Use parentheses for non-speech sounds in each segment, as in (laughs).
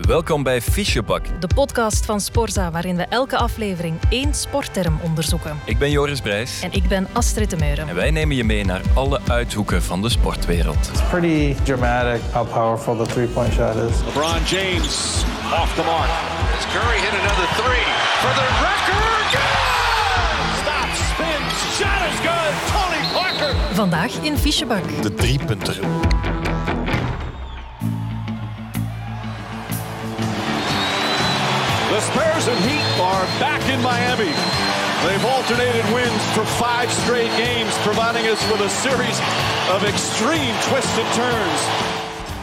Welkom bij Fischebak. De podcast van Sporza, waarin we elke aflevering één sportterm onderzoeken. Ik ben Joris Brijs. En ik ben Astrid de Meuren. En wij nemen je mee naar alle uithoeken van de sportwereld. It's pretty dramatic how powerful the three-point shot is. LeBron James off the mark. As Curry hit another three for the record. Good! Stop, spins, shot is good. Tony Parker. Vandaag in Fischebak. De driepunter. Back in Miami. They've alternated wins for five straight games, providing us with a series of extreme twists and turns.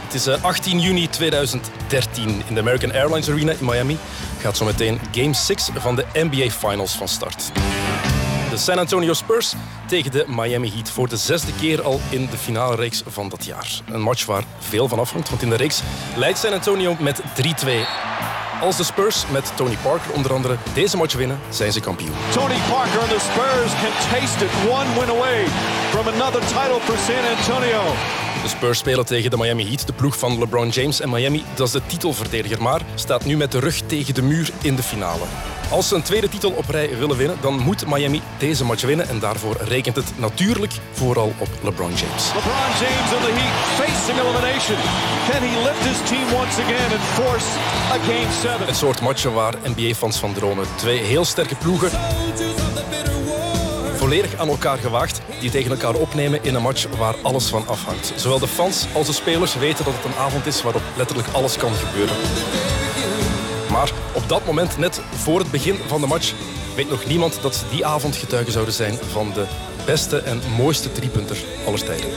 Het is eh, 18 juni 2013 in de American Airlines Arena in Miami. Gaat zo meteen Game 6 van de NBA Finals van start. De San Antonio Spurs tegen de Miami Heat voor de zesde keer al in de finale reeks van dat jaar. Een match waar veel van afhangt, want in de reeks leidt San Antonio met 3-2. Als de Spurs met Tony Parker onder andere deze match winnen, zijn ze kampioen. Tony Parker and the Spurs can taste it one win away from another title for San Antonio. De Spurs spelen tegen de Miami Heat, de ploeg van LeBron James en Miami. Dat is de titelverdediger, maar staat nu met de rug tegen de muur in de finale. Als ze een tweede titel op rij willen winnen, dan moet Miami deze match winnen. En daarvoor rekent het natuurlijk vooral op LeBron James. LeBron James the Heat facing elimination. Can he lift his team once again and force a game seven? Een soort matchen waar NBA-fans van dromen. Twee heel sterke ploegen. Volledig aan elkaar gewaagd, die tegen elkaar opnemen in een match waar alles van afhangt. Zowel de fans als de spelers weten dat het een avond is waarop letterlijk alles kan gebeuren. Maar op dat moment, net voor het begin van de match, weet nog niemand dat ze die avond getuige zouden zijn van de beste en mooiste driepunter aller tijden.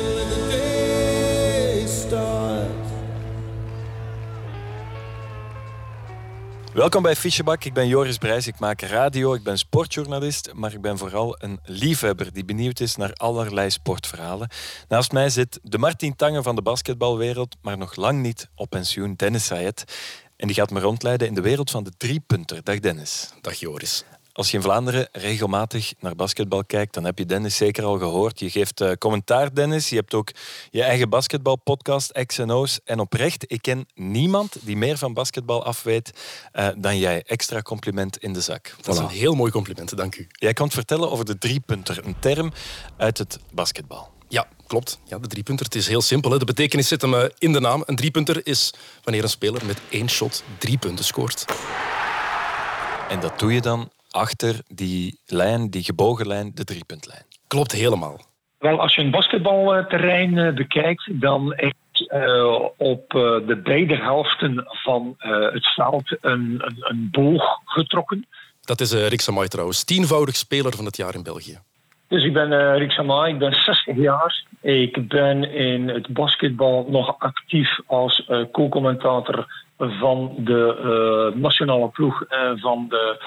Welkom bij Fischebak. Ik ben Joris Brijs. Ik maak radio, ik ben sportjournalist, maar ik ben vooral een liefhebber die benieuwd is naar allerlei sportverhalen. Naast mij zit de Martin Tange van de basketbalwereld, maar nog lang niet op pensioen, Dennis Sayed. En die gaat me rondleiden in de wereld van de driepunter. Dag Dennis. Dag Joris. Als je in Vlaanderen regelmatig naar basketbal kijkt, dan heb je Dennis zeker al gehoord. Je geeft eh, commentaar, Dennis. Je hebt ook je eigen basketbalpodcast, X&O's. En oprecht, ik ken niemand die meer van basketbal afweet eh, dan jij. Extra compliment in de zak. Dat is een heel mooi compliment, dank u. Jij kan vertellen over de driepunter, een term uit het basketbal. Ja, klopt. Ja, de driepunter. Het is heel simpel. Hè. De betekenis zit hem eh, in de naam. Een driepunter is wanneer een speler met één shot drie punten scoort. En dat doe je dan achter die lijn, die gebogen lijn, de driepuntlijn. Klopt helemaal. Wel, als je een basketbalterrein eh, bekijkt, dan is uh, op uh, de beide helften van uh, het veld een, een, een, boog getrokken. Dat is Rick Samay trouwens, tienvoudig speler van het jaar in België. Dus ik ben Rick Samay, ik ben 60 jaar. Ik ben in het basketbal nog actief als co-commentator van de nationale ploeg van de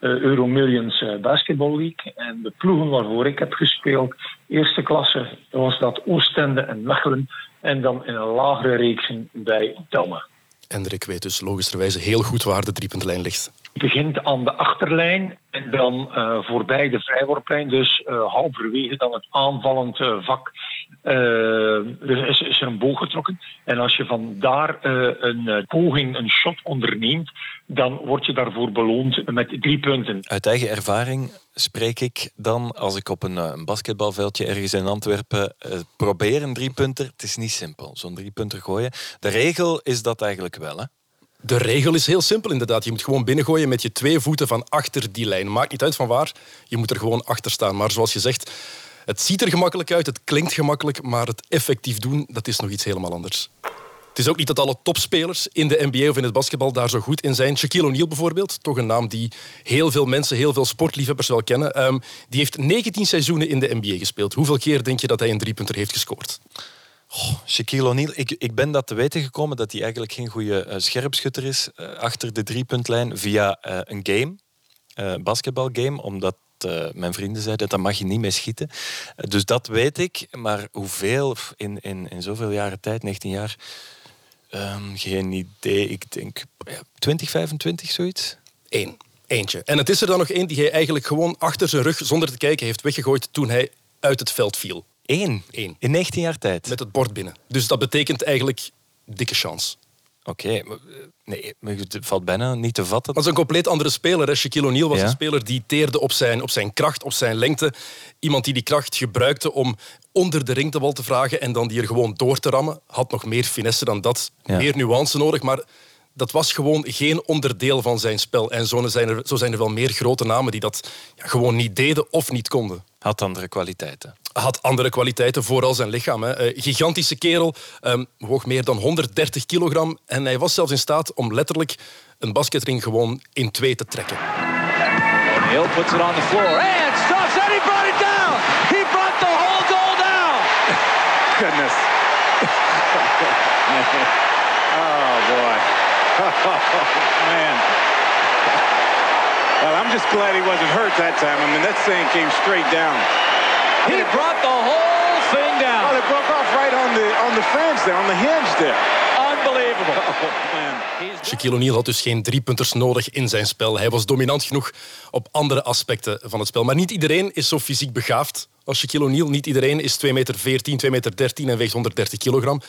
uh, Euromillions uh, Basketball League. En de ploegen waarvoor ik heb gespeeld, eerste klasse was dat Oostende en Mechelen. En dan in een lagere reeks bij Damme. En Rick weet dus logischerwijze heel goed waar de driepuntlijn ligt. Begint aan de achterlijn en dan uh, voorbij de vrijworplijn. Dus uh, halverwege dan het aanvallend uh, vak is, is, er een boog getrokken. En als je van daar een poging, een shot onderneemt, dan word je daarvoor beloond met drie punten. Uit eigen ervaring spreek ik dan als ik op een, een basketbalveldje ergens in Antwerpen probeer een driepunter. Het is niet simpel, zo'n driepunter gooien. De regel is dat eigenlijk wel, hè? De regel is heel simpel inderdaad. Je moet gewoon binnengooien met je twee voeten van achter die lijn. Maakt niet uit van waar, je moet er gewoon achter staan. Maar zoals je zegt, het ziet er gemakkelijk uit, het klinkt gemakkelijk, maar het effectief doen, dat is nog iets helemaal anders. Het is ook niet dat alle topspelers in de NBA of in het basketbal daar zo goed in zijn. Shaquille O'Neal bijvoorbeeld, toch een naam die heel veel mensen, heel veel sportliefhebbers wel kennen. Um, die heeft 19 seizoenen in de NBA gespeeld. Hoeveel keer denk je dat hij een driepunter heeft gescoord? Oh, Shaquille O'Neal, ik, ik ben dat te weten gekomen dat hij eigenlijk geen goede uh, scherpschutter is uh, achter de driepuntlijn via uh, een game, basketbalgame, omdat mijn vrienden zeiden dat mag je niet mee schieten. dus dat weet ik, maar hoeveel in, in, in zoveel jaren tijd, 19 jaar, um, geen idee. Ik denk ja, 20, 25, zoiets. Eén. Eentje. En het is er dan nog één die hij eigenlijk gewoon achter zijn rug, zonder te kijken, heeft weggegooid toen hij uit het veld viel. Eén? Eén. In 19 jaar tijd? Met het bord binnen. Dus dat betekent eigenlijk dikke chance. Oké, eh, nee, het valt bijna niet te vatten. Dat is een compleet andere speler. hè. Shaquille O'Neal was Ja. een speler die teerde op zijn, op zijn kracht, op zijn lengte. Iemand die die kracht gebruikte om onder de ring de bal te vragen en dan die er gewoon door te rammen. Had nog meer finesse dan dat. Ja. Meer nuance nodig, maar dat was gewoon geen onderdeel van zijn spel. En zo zijn er, zo zijn er wel meer grote namen die dat ja, gewoon niet deden of niet konden. Had andere kwaliteiten. Had andere kwaliteiten, vooral zijn lichaam. Hè. Eh, gigantische kerel, ehm, woog meer dan 130 kilogram. En hij was zelfs in staat om letterlijk een basketring gewoon in twee te trekken. Hill puts it on the floor and stops and he brought it down. He brought the whole goal down. Goodness. oh boy. (laughs) man. Well, I'm just glad he wasn't hurt that time. I mean, that thing came straight down. He brought the whole thing down. Oh, it broke off right on the on the fringe there, on the hinge there. Unbelievable. Oh, Shaquille O'Neal had dus geen driepunters nodig in zijn spel. Hij was dominant genoeg op andere aspecten van het spel. Maar niet iedereen is zo fysiek begaafd als Shaquille O'Neal. Niet iedereen is 2 meter 14, 2 meter 13 en weegt 130 kilogram.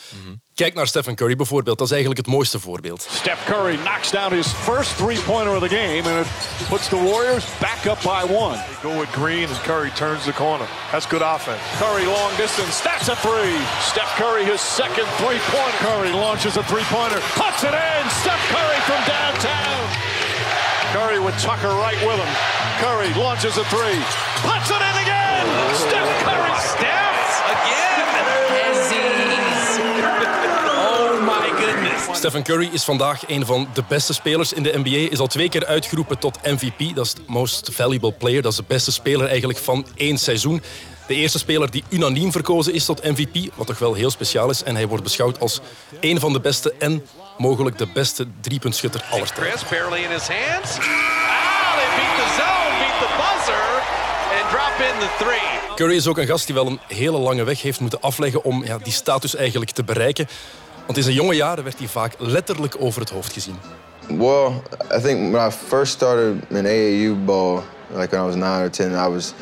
Kijk naar Stephen Curry bijvoorbeeld. Dat is eigenlijk het mooiste voorbeeld. Steph Curry knocks down his first three-pointer of the game, and it puts the Warriors back up by one. Go with Green and Curry turns the corner. That's good offense. Curry long distance, that's a three. Steph Curry his second three-pointer. Curry launches a three-pointer, puts it in. Steph Curry from downtown. Curry with Tucker right with him. Curry launches a three, puts it in again. Steph Curry. Steph again. (laughs) Oh my goodness. Stephen Curry is vandaag een van de beste spelers in de NBA. Is al twee keer uitgeroepen tot MVP. Dat is de most valuable player. Dat is de beste speler eigenlijk van één seizoen. De eerste speler die unaniem verkozen is tot MVP, wat toch wel heel speciaal is. En hij wordt beschouwd als een van de beste en mogelijk de beste driepuntschutter aller tijden. Curry is ook een gast die wel een hele lange weg heeft moeten afleggen om ja, die status eigenlijk te bereiken. Want in zijn jonge jaren werd hij vaak letterlijk over het hoofd gezien. Well, I think when I first started in AAU ball, like when I was nine or ten, I was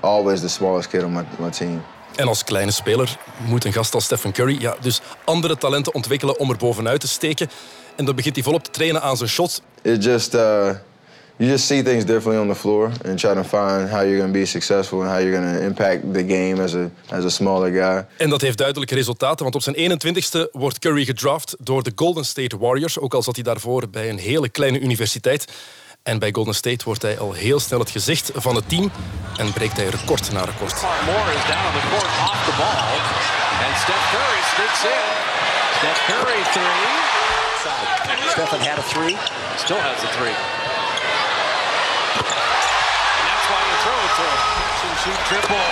always the smallest kid on my, my team. En als kleine speler moet een gast als Stephen Curry ja, dus andere talenten ontwikkelen om er bovenuit te steken. En dan begint hij volop te trainen aan zijn shot. It just uh, you just see things differently on the floor and try to find how you're going to be successful and how you're going to impact the game as a as a smaller guy. En dat heeft duidelijke resultaten, want op zijn 21ste wordt Curry gedraft door de Golden State Warriors. Ook al zat hij daarvoor bij een hele kleine universiteit. En bij Golden State wordt hij al heel snel het gezicht van het team en breekt hij record na record. Moore is down on the court off the ball. And Steph Curry sneaks in. Steph Curry three. Stephen had a three. Still has a three. Why you throw it to him. Catch and shoot triple.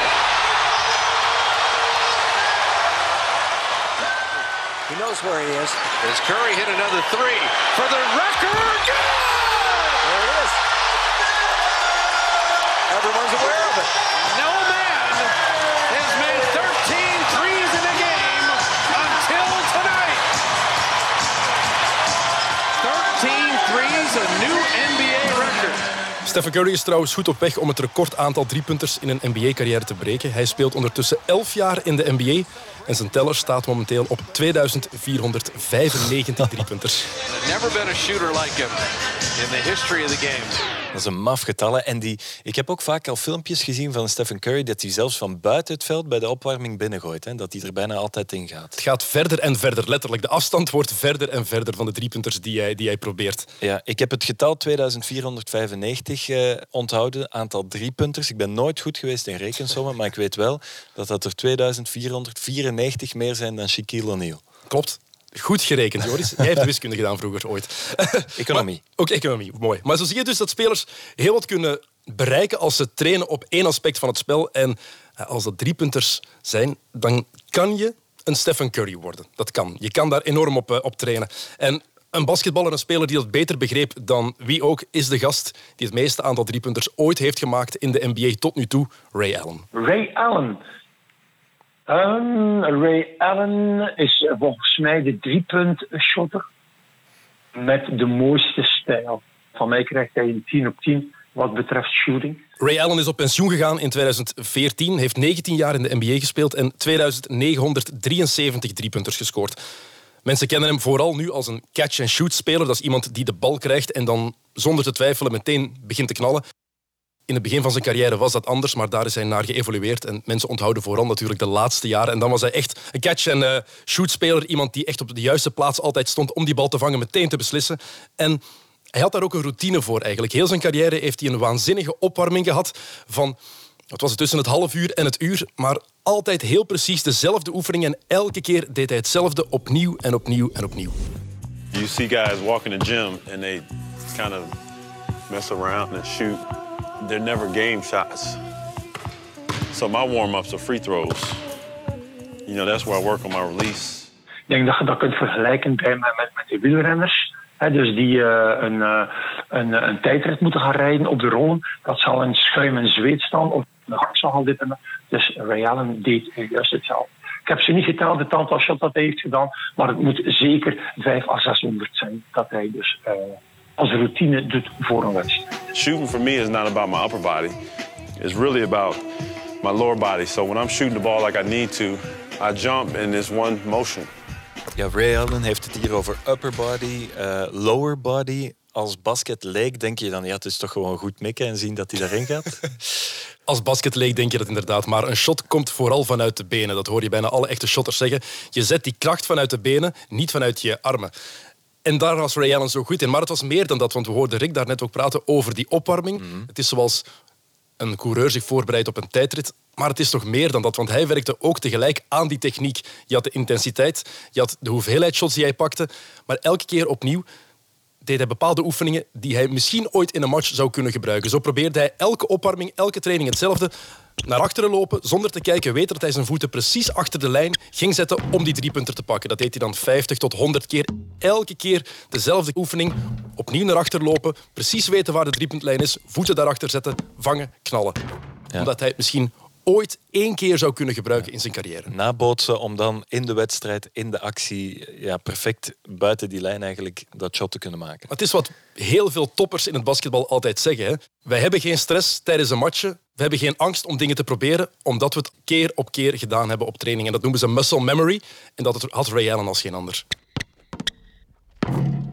He knows where he is. As Curry hit another three for the record. Good! There it is. Everyone's aware of it. Stephen Curry is trouwens goed op weg om het record aantal driepunters in een NBA-carrière te breken. Hij speelt ondertussen 11 jaar in de NBA en zijn teller staat momenteel op 2495 (laughs) driepunters. Never been a shooter like him in the history of the game. Dat is een maf getallen. En die, ik heb ook vaak al filmpjes gezien van Stephen Curry dat hij zelfs van buiten het veld bij de opwarming binnengooit. Hè, dat hij er bijna altijd in gaat. Het gaat verder en verder, letterlijk. De afstand wordt verder en verder van de driepunters die hij, die hij probeert. Ja, ik heb het getal 2495 eh, onthouden, aantal driepunters. Ik ben nooit goed geweest in rekensommen, maar ik weet wel dat dat er 2494 meer zijn dan Shaquille O'Neal. Klopt. Goed gerekend, Joris. Jij hebt wiskunde gedaan vroeger ooit. (laughs) Economie. Maar- ook economie, mooi. Maar zo zie je dus dat spelers heel wat kunnen bereiken als ze trainen op één aspect van het spel. En eh, als dat driepunters zijn, dan kan je een Stephen Curry worden. Dat kan. Je kan daar enorm op, eh, op trainen. En een basketballer, een speler die dat beter begreep dan wie ook, is de gast die het meeste aantal driepunters ooit heeft gemaakt in de NBA tot nu toe, Ray Allen. Ray Allen. Ray Allen is volgens mij de driepunt shotter met de mooiste stijl. Van mij krijgt hij een 10 op 10 wat betreft shooting. Ray Allen is op pensioen gegaan in 2014, heeft 19 jaar in de NBA gespeeld en 2973 driepunters gescoord. Mensen kennen hem vooral nu als een catch-and-shoot-speler. Dat is iemand die de bal krijgt en dan zonder te twijfelen meteen begint te knallen. In het begin van zijn carrière was dat anders, maar daar is hij naar geëvolueerd. En mensen onthouden vooral natuurlijk de laatste jaren. En dan was hij echt een catch-and-shoot-speler. Iemand die echt op de juiste plaats altijd stond om die bal te vangen, meteen te beslissen. En hij had daar ook een routine voor eigenlijk. Heel zijn carrière heeft hij een waanzinnige opwarming gehad van... Het was tussen het half uur en het uur, maar altijd heel precies dezelfde oefening. En elke keer deed hij hetzelfde opnieuw en opnieuw en opnieuw. You see guys walk in the gym and they kind of mess around and shoot. They're never game shots. So my warm-ups are free throws. You know, that's where I work on my release. Ik denk dat je dat kunt vergelijken bij, met, met, de wielrenners. Hè, dus die uh, een, uh, een, een tijdrit moeten gaan rijden op de rollen. Dat zal in schuim en zweet staan of een hakzal gaan dippen. Dus Ray Allen deed juist hetzelfde. Ik heb ze niet geteld, het aantal shots dat hij heeft gedaan. Maar het moet zeker 5 à 600 zijn dat hij dus uh, als routine doet voor een wedstrijd. Shooting for me is not about my upper body. It's really about my lower body. So when I'm shooting the ball like I need to, I jump in this one motion. Ja, Ray Allen heeft het hier over upper body, uh, lower body. Als basket leek denk je dan, ja, het is toch gewoon goed mikken en zien dat hij daarin gaat? (laughs) Als basket leek denk je dat inderdaad. Maar een shot komt vooral vanuit de benen. Dat hoor je bijna alle echte shotters zeggen. Je zet die kracht vanuit de benen, niet vanuit je armen. En daar was Ray Allen zo goed in. Maar het was meer dan dat, want we hoorden Rick daar net ook praten over die opwarming. Mm. Het is zoals een coureur zich voorbereidt op een tijdrit. Maar het is toch meer dan dat, want hij werkte ook tegelijk aan die techniek. Je had de intensiteit, je had de hoeveelheid shots die hij pakte. Maar elke keer opnieuw deed hij bepaalde oefeningen die hij misschien ooit in een match zou kunnen gebruiken. Zo probeerde hij elke opwarming, elke training hetzelfde. Naar achteren lopen, zonder te kijken, weten dat hij zijn voeten precies achter de lijn ging zetten om die driepunter te pakken. Dat deed hij dan 50 tot 100 keer. Elke keer dezelfde oefening. Opnieuw naar achter lopen, precies weten waar de driepuntlijn is, voeten daarachter zetten, vangen, knallen. Ja. Omdat hij het misschien ooit één keer zou kunnen gebruiken in zijn carrière. Nabootsen om dan in de wedstrijd, in de actie, ja, perfect buiten die lijn eigenlijk dat shot te kunnen maken. Het is wat heel veel toppers in het basketbal altijd zeggen. Hè. Wij hebben geen stress tijdens een matje. We hebben geen angst om dingen te proberen, omdat we het keer op keer gedaan hebben op training. En dat noemen ze muscle memory. En dat had Ray Allen als geen ander.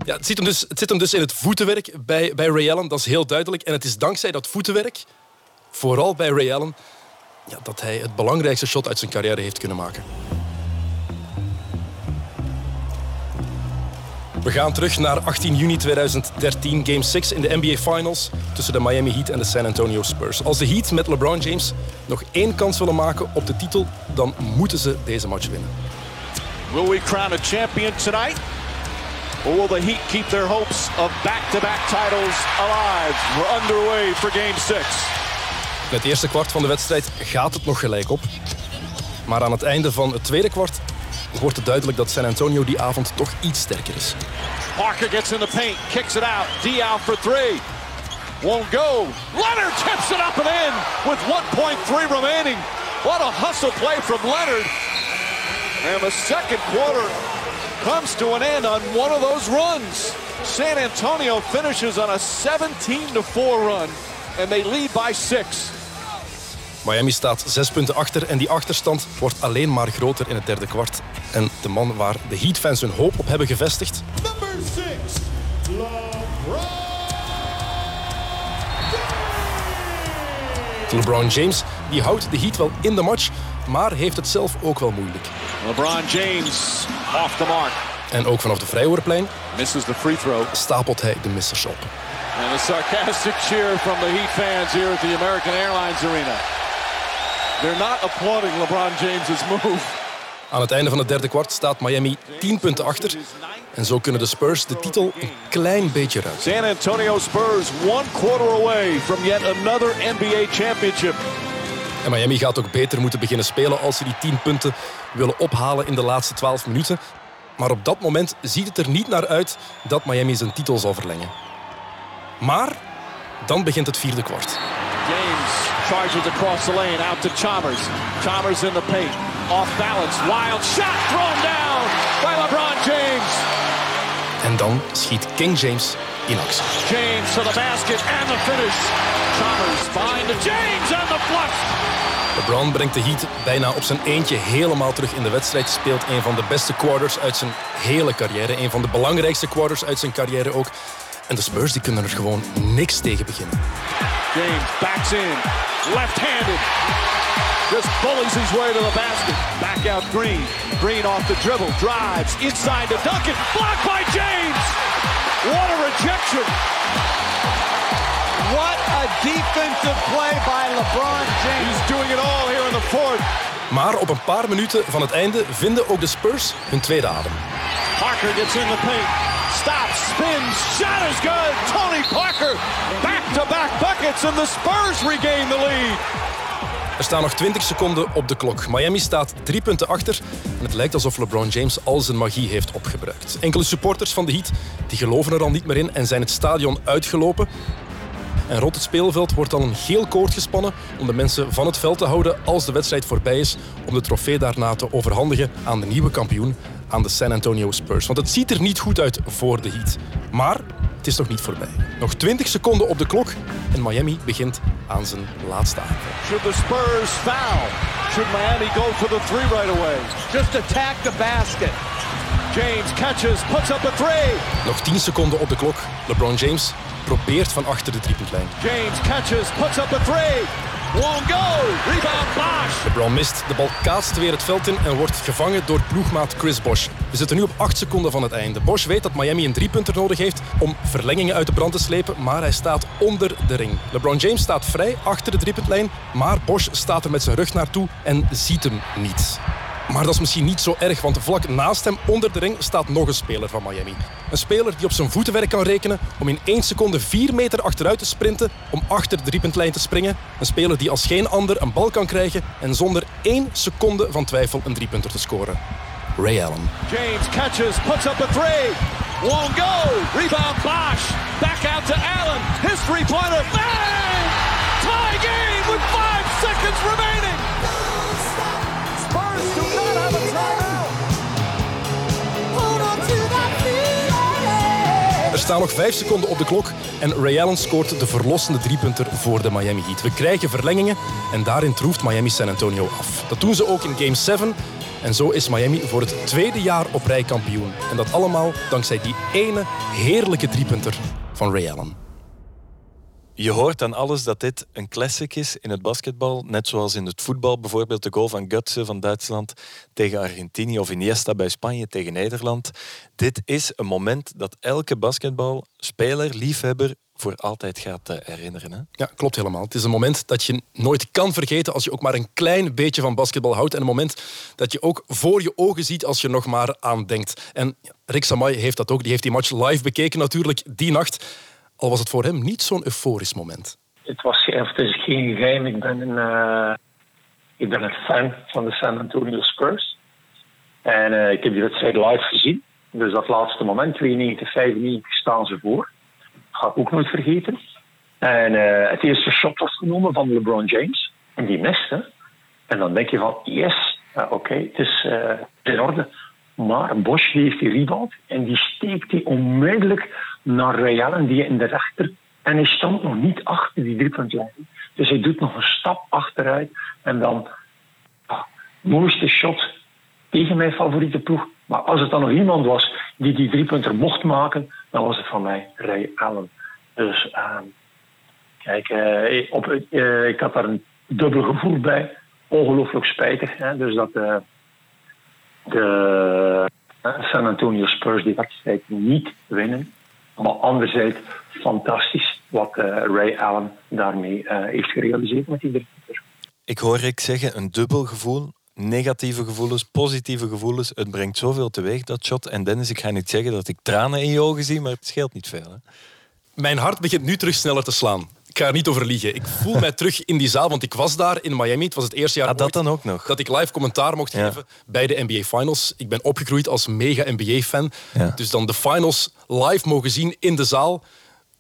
Ja, het, zit hem dus, het zit hem dus in het voetenwerk bij, bij Ray Allen, dat is heel duidelijk. En het is dankzij dat voetenwerk, vooral bij Ray Allen, dat hij het belangrijkste shot uit zijn carrière heeft kunnen maken. We gaan terug naar 18 juni 2013, Game 6 in de NBA Finals tussen de Miami Heat en de San Antonio Spurs. Als de Heat met LeBron James nog één kans willen maken op de titel, dan moeten ze deze match winnen. Will we crown a champion tonight? Or will the Heat keep their hopes of back-to-back -back titles alive? We're underway for Game 6. In het eerste kwart van de wedstrijd gaat het nog gelijk op. Maar aan het einde van het tweede kwart wordt het duidelijk dat San Antonio die avond toch iets sterker is. Parker gets in the paint, kicks it out. Diaw for three. Won't go. Leonard tips it up and in with 1.3 remaining. What a hustle play from Leonard. And the second quarter comes to an end on one of those runs. San Antonio finishes on a 17 4 run and they lead by 6. Miami staat zes punten achter en die achterstand wordt alleen maar groter in het derde kwart. En de man waar de Heat-fans hun hoop op hebben gevestigd... Six, LeBron. LeBron James die houdt de Heat wel in de match, maar heeft het zelf ook wel moeilijk. LeBron James off the mark. En ook vanaf de vrijwoordplein misses the free throw. stapelt hij de missers op. And a sarcastic cheer from the Heat fans here at the American Airlines Arena. They're not applauding LeBron James's move. Aan het einde van het derde kwart staat Miami 10 punten achter. En zo kunnen de Spurs de titel een klein beetje ruiken. San Antonio Spurs one quarter away from yet another NBA championship. En Miami gaat ook beter moeten beginnen spelen als ze die 10 punten willen ophalen in de laatste 12 minuten. Maar op dat moment ziet het er niet naar uit dat Miami zijn titel zal verlengen. Maar dan begint het vierde kwart. James charges across the lane out to Chalmers. Chalmers in the paint. Off balance. Wild shot thrown down by LeBron James. En dan schiet King James in actie. James to the basket and the finish. Chalmers the James and the flush. LeBron brengt de Heat bijna op zijn eentje helemaal terug in de wedstrijd. Speelt een van de beste quarters uit zijn hele carrière. Een van de belangrijkste quarters uit zijn carrière ook. En de Spurs die kunnen er gewoon niks tegen beginnen. James backs in, left-handed. Just bullies his way to the basket. Back out Green. Green off the dribble, drives inside to Duncan. Blocked by James. What a rejection. What a defensive play by LeBron James. He's doing it all here in the fourth. Maar op een paar minuten van het einde vinden ook de Spurs hun tweede adem. Parker gets in the paint. Stops, spins, shot is good. Tony Parker, back-to-back buckets and the Spurs regain the lead. Er staan nog 20 seconden op de klok. Miami staat drie punten achter en het lijkt alsof LeBron James al zijn magie heeft opgebruikt. Enkele supporters van de Heat die geloven er al niet meer in en zijn het stadion uitgelopen. En rond het speelveld wordt al een geel koord gespannen om de mensen van het veld te houden als de wedstrijd voorbij is, om de trofee daarna te overhandigen aan de nieuwe kampioen, aan de San Antonio Spurs. Want het ziet er niet goed uit voor de Heat. Maar het is nog niet voorbij. Nog 20 seconden op de klok en Miami begint aan zijn laatste aanval. Should the Spurs foul? Should Miami go for the three right away? Just attack the basket. James catches, puts up a three. Nog 10 seconden op de klok. LeBron James probeert van achter de driepuntlijn. James catches, puts up a three. Won't go. Rebound Bosch. LeBron mist, de bal kaatst weer het veld in en wordt gevangen door ploegmaat Chris Bosch. We zitten nu op 8 seconden van het einde. Bosch weet dat Miami een driepunter nodig heeft om verlengingen uit de brand te slepen, maar hij staat onder de ring. LeBron James staat vrij achter de driepuntlijn, maar Bosch staat er met zijn rug naartoe en ziet hem niet. Maar dat is misschien niet zo erg, want vlak naast hem onder de ring staat nog een speler van Miami. Een speler die op zijn voetenwerk kan rekenen om in 1 seconde 4 meter achteruit te sprinten om achter de driepuntlijn te springen. Een speler die als geen ander een bal kan krijgen en zonder 1 seconde van twijfel een driepunter te scoren. Ray Allen. James catches, puts up a three. Won't go. Rebound Bosch. Back out to Allen. His three-pointer. Bang! Tie game with five seconds remaining. Staan nog 5 seconden op de klok en Ray Allen scoort de verlossende driepunter voor de Miami Heat. We krijgen verlengingen en daarin troeft Miami San Antonio af. Dat doen ze ook in Game 7 en zo is Miami voor het tweede jaar op rij kampioen. En dat allemaal dankzij die ene heerlijke driepunter van Ray Allen. Je hoort aan alles dat dit een classic is in het basketbal. Net zoals in het voetbal. Bijvoorbeeld de goal van Gutsen van Duitsland tegen Argentinië. Of Iniesta bij Spanje tegen Nederland. Dit is een moment dat elke basketbalspeler, liefhebber, voor altijd gaat eh, herinneren. Hè? Ja, klopt helemaal. Het is een moment dat je nooit kan vergeten als je ook maar een klein beetje van basketbal houdt. En een moment dat je ook voor je ogen ziet als je nog maar aan denkt. En Rick Samay heeft dat ook. Die heeft die match live bekeken natuurlijk die nacht. Al was het voor hem niet zo'n euforisch moment. Het, was, het is geen geheim. Ik ben een, uh, ik ben fan van de San Antonio Spurs. En uh, ik heb die wedstrijd live gezien. Dus dat laatste moment, 92, 95, staan ze voor. Ga ik ook nooit vergeten. En uh, het eerste shot was genomen van LeBron James. En die miste. En dan denk je van, yes, oké, het is in orde. Maar Bosch heeft die rebound en die steekt die onmiddellijk naar Ray Allen, die in de rechter. En hij stond nog niet achter die driepuntlijn. Dus hij doet nog een stap achteruit. En dan, ah, mooiste shot tegen mijn favoriete ploeg. Maar als het dan nog iemand was die die driepunter mocht maken, dan was het van mij Ray Allen. Dus uh, kijk, uh, op, uh, ik had daar een dubbel gevoel bij. Ongelooflijk spijtig. Hè? Dus dat de San Antonio Spurs die wedstrijd niet winnen. Maar anderzijds fantastisch wat uh, Ray Allen daarmee uh, heeft gerealiseerd met die. Ik hoor ik zeggen een dubbel gevoel. Negatieve gevoelens, positieve gevoelens. Het brengt zoveel teweeg, dat shot. En Dennis, ik ga niet zeggen dat ik tranen in je ogen zie, maar het scheelt niet veel. Hè? Mijn hart begint nu terug sneller te slaan. Ik ga er niet over liegen. Ik voel mij terug in die zaal, want ik was daar in Miami. Het was het eerste jaar ah, dat, dan ook nog. dat ik live commentaar mocht ja. geven bij de NBA Finals. Ik ben opgegroeid als mega NBA-fan. Ja. Dus dan de Finals live mogen zien in de zaal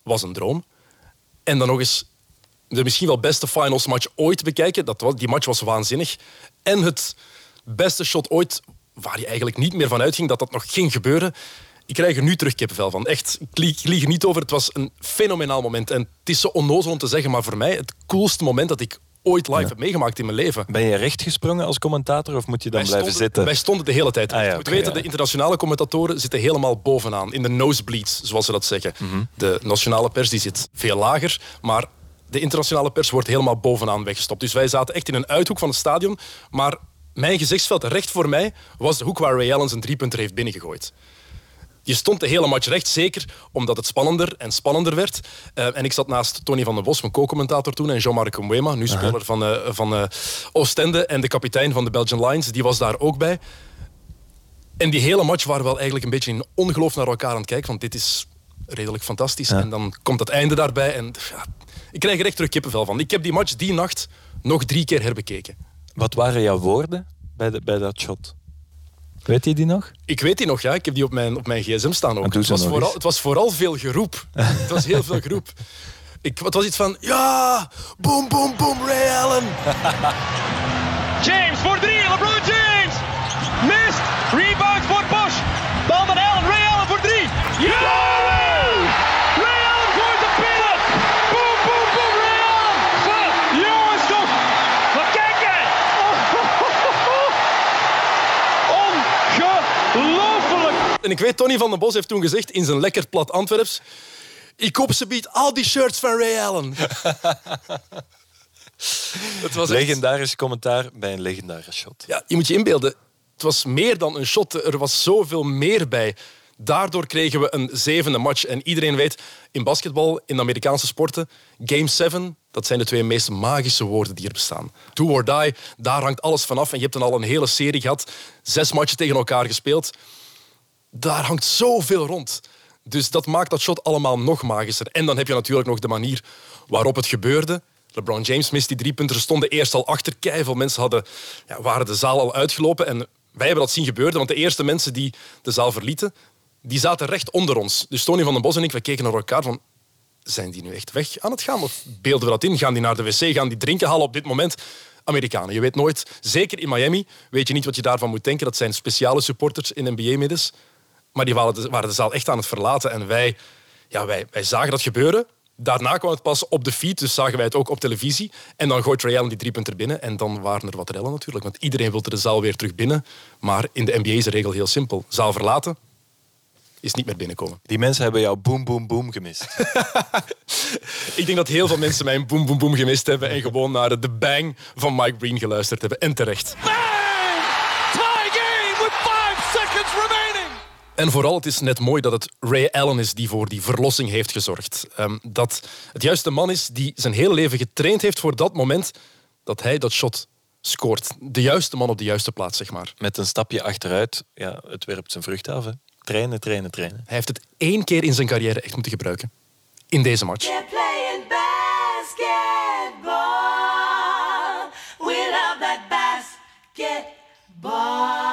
was een droom. En dan nog eens de misschien wel beste Finals match ooit bekijken. Dat was, die match was waanzinnig. En het beste shot ooit, waar je eigenlijk niet meer van uitging dat dat nog ging gebeuren. Ik krijg er nu terug kippenvel van. Echt, ik lieg, ik lieg er niet over. Het was een fenomenaal moment. En het is zo onnozel om te zeggen, maar voor mij het coolste moment dat ik ooit live heb meegemaakt in mijn leven. Ben je recht gesprongen als commentator of moet je dan Wij blijven stonden, zitten? Wij stonden de hele tijd. Ah, ja, je moet weten, ja. de internationale commentatoren zitten helemaal bovenaan. In de nosebleeds, zoals ze dat zeggen. Mhm. De nationale pers die zit veel lager. Maar de internationale pers wordt helemaal bovenaan weggestopt. Dus wij zaten echt in een uithoek van het stadion. Maar mijn gezichtsveld recht voor mij was de hoek waar Ray Allen zijn driepunter heeft binnengegooid. Je stond de hele match recht, zeker omdat het spannender en spannender werd. Eh, en ik zat naast Tony van den Bos, mijn co-commentator toen, en Jean-Marc Mwema, nu speler van, eh, van eh, Oostende, en de kapitein van de Belgian Lions, die was daar ook bij. En die hele match waren we wel eigenlijk een beetje in ongeloof naar elkaar aan het kijken, want dit is redelijk fantastisch. En dan komt het einde daarbij en ja, ik krijg er echt terug kippenvel van. Ik heb die match die nacht nog drie keer herbekeken. Wat waren jouw woorden bij, de, bij dat shot? Weet je die nog? Ik weet die nog, ja. Ik heb die op mijn, op mijn gsm staan ook. Het was, vooral, het was vooral veel geroep. (laughs) het was heel veel geroep. Ik, het was iets van, ja, boom, boom, boom, Ray Allen. James voor drie, LeBron James. Mist. Rebound voor Bosch. Bal naar Allen, Ray Allen voor drie. Ja! Ray Allen gooit de binnen. Boom, boom, boom, Ray Allen. Wat? Jongens toch. Wat kijken. Ongelooflijk. En ik weet, Tony van den Bos heeft toen gezegd in zijn lekker plat Antwerps... Ik koop ze biedt al die shirts van Ray Allen. (laughs) het was echt- Legendarisch commentaar bij een legendarische shot. Ja, je moet je inbeelden, het was meer dan een shot. Er was zoveel meer bij. Daardoor kregen we een zevende match. En iedereen weet, in basketbal, in de Amerikaanse sporten, Game 7, dat zijn de twee meest magische woorden die er bestaan. Do or die, daar hangt alles vanaf. En je hebt dan al een hele serie gehad, zes matchen tegen elkaar gespeeld. Daar hangt zoveel rond. Dus dat maakt dat shot allemaal nog magischer. En dan heb je natuurlijk nog de manier waarop het gebeurde. LeBron James mist die drie punten. Stonden eerst al achter. Veel mensen hadden, ja, waren de zaal al uitgelopen. En wij hebben dat zien gebeuren. Want de eerste mensen die de zaal verlieten, die zaten recht onder ons. Dus Tony van den Bos en ik, we keken naar elkaar van... Zijn die nu echt weg aan het gaan? Of beelden we dat in? Gaan die naar de wc? Gaan die drinken halen op dit moment? Amerikanen, je weet nooit. Zeker in Miami weet je niet wat je daarvan moet denken. Dat zijn speciale supporters in NBA-middens. Maar die waren de, waren de zaal echt aan het verlaten. En wij, ja, wij, wij zagen dat gebeuren. Daarna kwam het pas op de feed, dus zagen wij het ook op televisie. En dan gooit Ray Allen die drie punten binnen. En dan waren er wat rellen natuurlijk. Want iedereen wilde de zaal weer terug binnen. Maar in de NBA is de regel heel simpel. Zaal verlaten is niet meer binnenkomen. Die mensen hebben jou boom, boom, boom gemist. (laughs) (laughs) Ik denk dat heel veel mensen mijn boom, boom, boom gemist hebben. En gewoon naar de bang van Mike Breen geluisterd hebben. En terecht game with five seconds remaining. En vooral, het is net mooi dat het Ray Allen is die voor die verlossing heeft gezorgd. Ehm, dat het juist de man is die zijn hele leven getraind heeft voor dat moment dat hij dat shot scoort. De juiste man op de juiste plaats, zeg maar. Met een stapje achteruit, ja, het werpt zijn vrucht af. Hè. Trainen, trainen, trainen. Hij heeft het één keer in zijn carrière echt moeten gebruiken. In deze match. We love that basketball.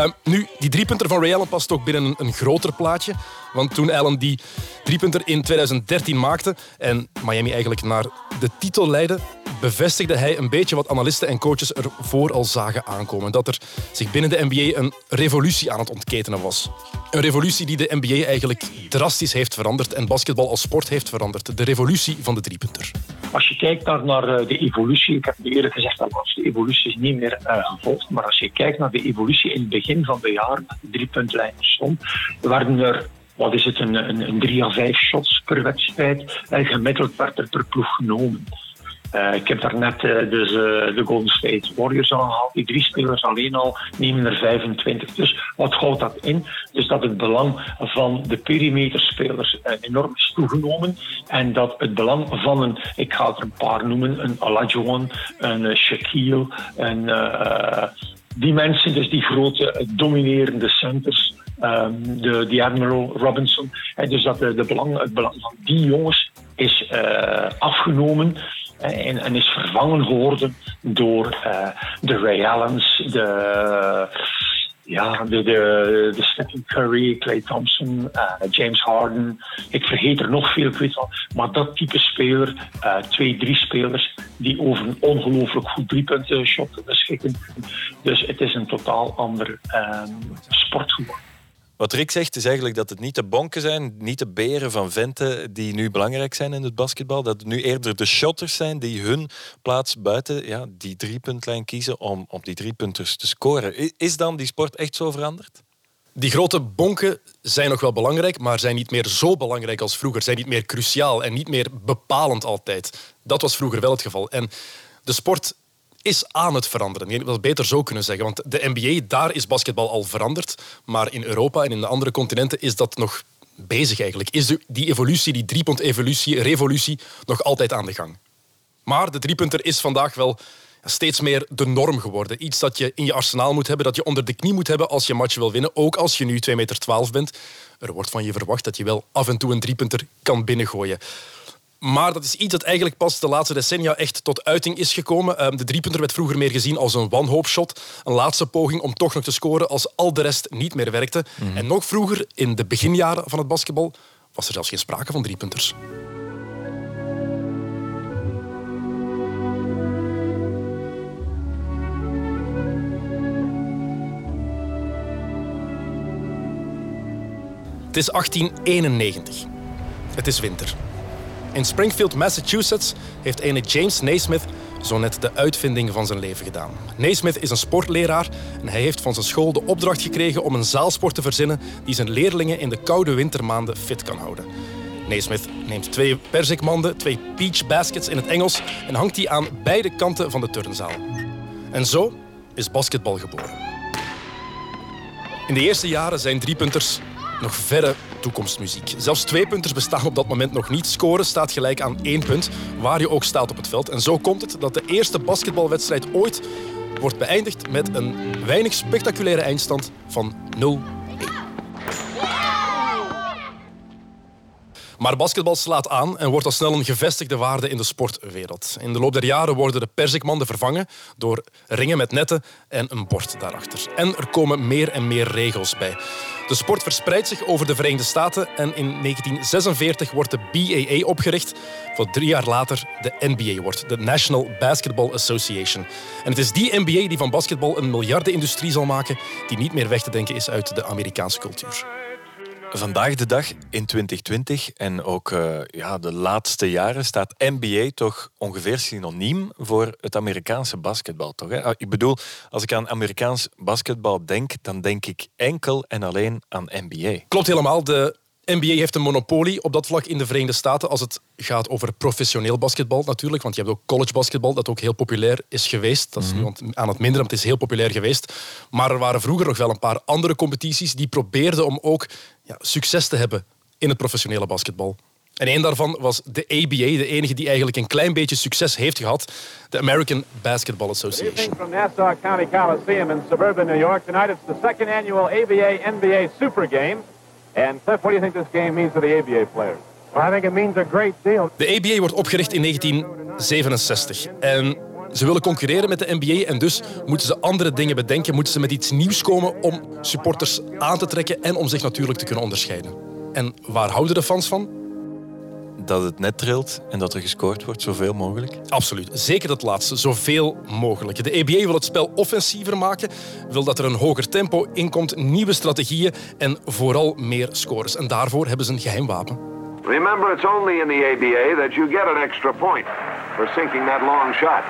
Ehm, nu, die driepunter van Ray Allen past ook binnen een, groter plaatje. Want toen Allen die driepunter in 2013 maakte en Miami eigenlijk naar de titel leidde, bevestigde hij een beetje wat analisten en coaches ervoor al zagen aankomen. Dat er zich binnen de NBA een revolutie aan het ontketenen was. Een revolutie die de NBA eigenlijk drastisch heeft veranderd en basketbal als sport heeft veranderd. De revolutie van de driepunter. Als je kijkt naar, eh, de evolutie, ik heb eerder gezegd als de evolutie is niet meer eh, gevolgd, maar als je kijkt naar de evolutie in het begin van de dat de driepuntlijn stond, werden er wat is het, een, een, drie à vijf shots per wedstrijd. En gemiddeld werd er per ploeg genomen. Eh, ik heb daarnet uh, dus, uh, de Golden State Warriors aangehaald. Die drie spelers alleen al nemen er 25. Dus wat houdt dat in? Dus dat het belang van de perimeterspelers enorm is toegenomen. En dat het belang van een, ik ga er een paar noemen, een Olajuwon, een Shaquille, een, die mensen, dus die grote dominerende centers, um, de, Admiral Robinson. dus dat de, belang, het belang van die jongens is afgenomen. En, en, is vervangen geworden door uh, de Ray Allens, de, ja, de, de, Stephen Curry, Clay Thompson, eh, James Harden. Ik vergeet er nog veel, ik weet. Maar dat type speler, eh, twee, drie spelers die over een ongelooflijk goed driepunten shot beschikken. Dus het is een totaal ander eh, sport geworden. Wat Rick zegt is eigenlijk dat het niet de bonken zijn, niet de beren van venten die nu belangrijk zijn in het basketbal. Dat het nu eerder de shotters zijn die hun plaats buiten ja, die driepuntlijn kiezen om op die driepunters te scoren. Is dan die sport echt zo veranderd? Die grote bonken zijn nog wel belangrijk, maar zijn niet meer zo belangrijk als vroeger. Zijn niet meer cruciaal en niet meer bepalend altijd. Dat was vroeger wel het geval. En de sport is aan het veranderen. Ik het beter zo kunnen zeggen. Want de NBA, daar is basketbal al veranderd. Maar in Europa en in de andere continenten is dat nog bezig eigenlijk. Is die evolutie, die driepunt-evolutie, revolutie, nog altijd aan de gang. Maar de driepunter is vandaag wel steeds meer de norm geworden. Iets dat je in je arsenaal moet hebben, dat je onder de knie moet hebben als je match wil winnen. Ook als je nu 2,12 meter bent. Er wordt van je verwacht dat je wel af en toe een driepunter kan binnengooien. Maar dat is iets dat eigenlijk pas de laatste decennia echt tot uiting is gekomen. Ehm, De driepunter werd vroeger meer gezien als een one-hope-shot. Een laatste poging om toch nog te scoren als al de rest niet meer werkte. En nog vroeger, in de beginjaren van het basketbal, was er zelfs geen sprake van driepunters. Het is 1891. Het is winter. In Springfield, Massachusetts, heeft ene James Naismith zo net de uitvinding van zijn leven gedaan. Naismith is een sportleraar en hij heeft van zijn school de opdracht gekregen om een zaalsport te verzinnen die zijn leerlingen in de koude wintermaanden fit kan houden. Naismith neemt twee perzikmanden, twee peach baskets in het Engels en hangt die aan beide kanten van de turnzaal. En zo is basketbal geboren. In de eerste jaren zijn driepunters nog verre toekomstmuziek. Zelfs twee punters bestaan op dat moment nog niet. Scoren staat gelijk aan één punt, waar je ook staat op het veld. En zo komt het dat de eerste basketbalwedstrijd ooit wordt beëindigd met een weinig spectaculaire eindstand van 0 Maar basketbal slaat aan en wordt al snel een gevestigde waarde in de sportwereld. In de loop der jaren worden de perzikmanden vervangen door ringen met netten en een bord daarachter. En er komen meer en meer regels bij. De sport verspreidt zich over de Verenigde Staten en in 1946 wordt de BAA opgericht, wat drie jaar later de NBA wordt, de National Basketball Association. En het is die NBA die van basketbal een miljardenindustrie zal maken die niet meer weg te denken is uit de Amerikaanse cultuur. Vandaag de dag in 2020 en ook eh, ja, de laatste jaren staat NBA toch ongeveer synoniem voor het Amerikaanse basketbal. Toch, hè? Ah, Ik bedoel, als ik aan Amerikaans basketbal denk, dan denk ik enkel en alleen aan NBA. Klopt helemaal. De NBA heeft een monopolie op dat vlak in de Verenigde Staten als het gaat over professioneel basketbal natuurlijk. Want je hebt ook college basketbal dat ook heel populair is geweest. Dat is nu aan het minderen, maar het is heel populair geweest. Maar er waren vroeger nog wel een paar andere competities die probeerden om ook ja, succes te hebben in het professionele basketbal. En één daarvan was de ABA, de enige die eigenlijk een klein beetje succes heeft gehad. De American Basketball Association. From Nassau County Coliseum in suburban New York. Tonight it's the second annual ABA NBA Super Game. And Cliff, what do you think this game means to the ABA players? Well, I think it means a great deal. De ABA wordt opgericht in 1967. En ze willen concurreren met de NBA en dus moeten ze andere dingen bedenken. Moeten ze met iets nieuws komen om supporters aan te trekken en om zich natuurlijk te kunnen onderscheiden. En waar houden de fans van? Dat het net trilt en dat er gescoord wordt, zoveel mogelijk. Absoluut. Zeker dat laatste. Zoveel mogelijk. De ABA wil het spel offensiever maken, wil dat er een hoger tempo inkomt, nieuwe strategieën en vooral meer scores. En daarvoor hebben ze een geheim wapen. Remember, it's only in the ABA that you get an extra point for sinking that long shot.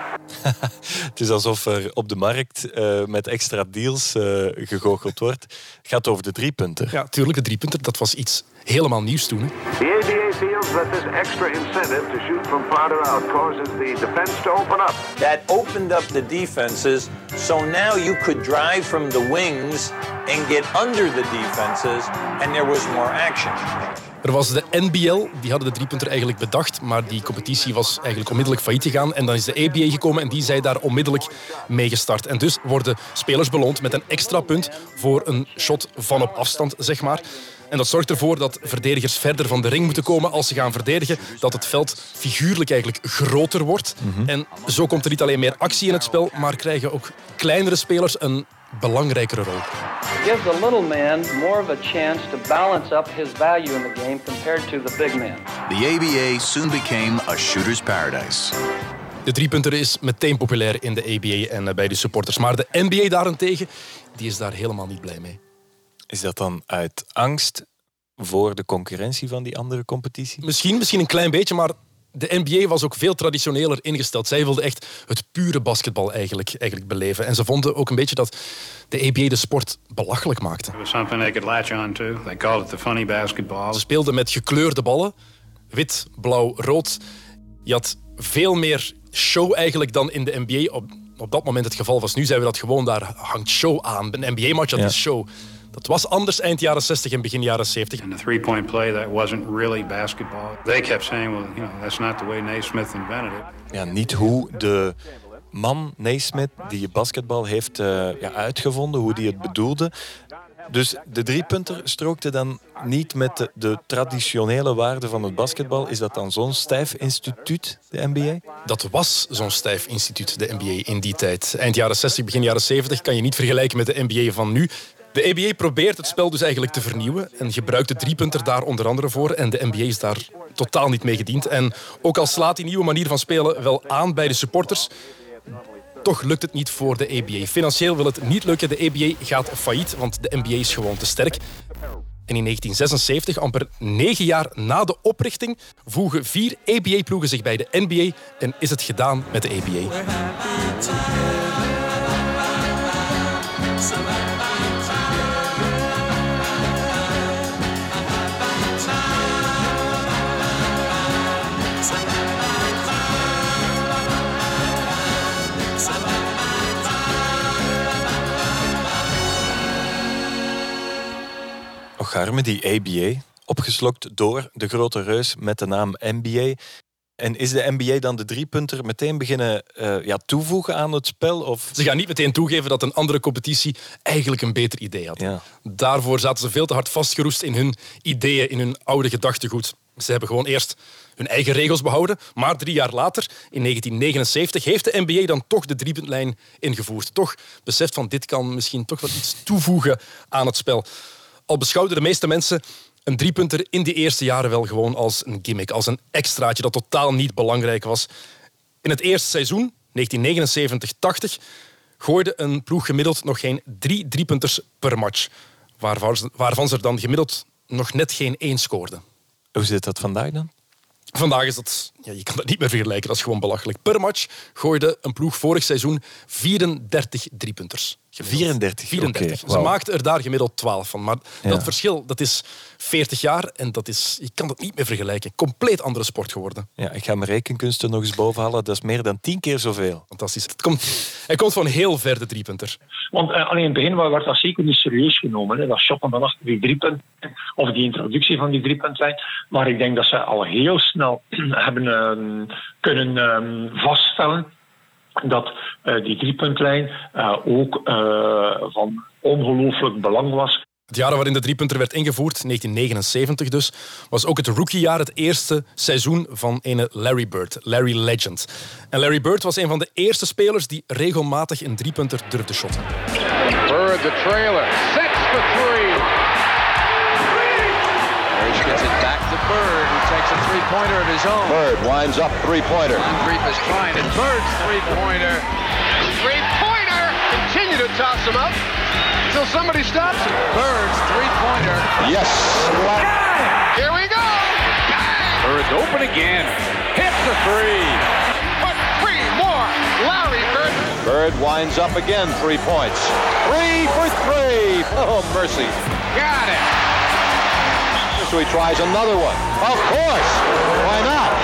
(laughs) Het is alsof er op de markt eh, met extra deals eh, gegoocheld wordt. Het gaat over de driepunten. Ja, tuurlijk, de driepunter, dat was iets helemaal nieuws toen. Hè. The ABA feels that this extra incentive to shoot from farther out causes the defense to open up. That opened up the defenses, so now you could drive from the wings and get under the defenses, and there was more action. Er was de NBL, die hadden de driepunter eigenlijk bedacht, maar die competitie was eigenlijk onmiddellijk failliet gegaan. En dan is de ABA gekomen en die zijn daar onmiddellijk mee gestart. En dus worden spelers beloond met een extra punt voor een shot van op afstand, zeg maar. En dat zorgt ervoor dat verdedigers verder van de ring moeten komen als ze gaan verdedigen. Dat het veld figuurlijk eigenlijk groter wordt. En zo komt er niet alleen meer actie in het spel, maar krijgen ook kleinere spelers een belangrijkere rol. gives the little man more of a chance to balance up his value in the game compared to the big man. The ABA soon became a shooter's paradise. De driepunter is meteen populair in de ABA en eh, bij de supporters. Maar de NBA daarentegen, die is daar helemaal niet blij mee. Is dat dan uit angst voor de concurrentie van die andere competitie? Misschien, misschien een klein beetje, maar de NBA was ook veel traditioneler ingesteld. Zij wilden echt het pure basketbal eigenlijk, eigenlijk beleven. En ze vonden ook een beetje dat de ABA de sport belachelijk maakte. It was something they could latch on to. They called it the funny basketball. Ze speelden met gekleurde ballen. Wit, blauw, rood. Je had veel meer show eigenlijk dan in de NBA op, op dat moment het geval was. Nu zijn we dat gewoon, daar hangt show aan. Een NBA-match had Ja. is show. Dat was anders eind jaren 60 en begin jaren 70. And the three-point play, that wasn't really basketball. They kept saying, well, you know, that's not the way Naismith invented it. Ja, niet hoe de man Naismith die basketbal heeft eh, ja, uitgevonden, hoe die het bedoelde. Dus de driepunter strookte dan niet met de, de traditionele waarden van het basketbal. Is dat dan zo'n stijf instituut, de NBA? Dat was zo'n stijf instituut, de NBA, in die tijd. Eind jaren 60, begin jaren 70 kan je niet vergelijken met de NBA van nu. De NBA probeert het spel dus eigenlijk te vernieuwen en gebruikt de driepunter daar onder andere voor. En de NBA is daar totaal niet mee gediend. En ook al slaat die nieuwe manier van spelen wel aan bij de supporters, toch lukt het niet voor de ABA. Financieel wil het niet lukken. De ABA gaat failliet, want de NBA is gewoon te sterk. En in 1976, amper negen jaar na de oprichting, voegen vier ABA-ploegen zich bij de NBA en is het gedaan met de ABA. Die ABA, opgeslokt door de grote reus met de naam NBA. En is de NBA dan de driepunter meteen beginnen eh, ja, toevoegen aan het spel? Of... Ze gaan niet meteen toegeven dat een andere competitie eigenlijk een beter idee had. Daarvoor zaten ze veel te hard vastgeroest in hun ideeën, in hun oude gedachtegoed. Ze hebben gewoon eerst hun eigen regels behouden. Maar drie jaar later, in 1979, heeft de NBA dan toch de driepuntlijn ingevoerd. Toch beseft van dit kan misschien toch wat iets toevoegen aan het spel. Al beschouwden de meeste mensen een driepunter in die eerste jaren wel gewoon als een gimmick, als een extraatje dat totaal niet belangrijk was. In het eerste seizoen, 1979-80, gooide een ploeg gemiddeld nog geen drie driepunters per match. Waarvan ze, waarvan ze er dan gemiddeld nog net geen één scoorden. Hoe zit dat vandaag dan? Vandaag is dat, ja, je kan dat niet meer vergelijken, dat is gewoon belachelijk. Per match gooide een ploeg vorig seizoen 34 driepunters. Gemiddeld. 34? 34. Oké, Ze wauw. maakten er daar gemiddeld 12 van. Maar Ja. dat verschil, dat is 40 jaar en dat is, je kan dat niet meer vergelijken. Compleet andere sport geworden. Ja, ik ga mijn rekenkunsten nog eens bovenhalen. Dat is meer dan tien keer zoveel. Fantastisch. Het komt, hij komt van heel ver, de driepunter. Want eh, alleen in het begin werd dat zeker niet serieus genomen. Hè. Dat shoppen van achter die driepunt of die introductie van die driepuntlijn. Maar ik denk dat ze al heel snel (clears throat) hebben ehm, kunnen ehm, vaststellen dat eh, die driepuntlijn eh, ook eh, van ongelooflijk belang was. Het jaar waarin de driepunter werd ingevoerd, 1979 dus, was ook het rookiejaar, het eerste seizoen van ene Larry Bird, Larry Legend. En Larry Bird was een van de eerste spelers die regelmatig een driepunter durfde shotten. Bird, the trailer, sets for three. Parrish gets it back to Bird, who takes a three-pointer of his own. Bird winds up three-pointer. Moncrief is trying it. Bird's three-pointer. Three-pointer! Continue to toss him up until somebody stops him. Bird's three-pointer. Yes. Here we go! Bird's open again. Hits the three. But three more. Larry Bird. Bird winds up again, three points. Three for three. Oh, mercy. Got it. He tries another one. Of course. Why not? (laughs)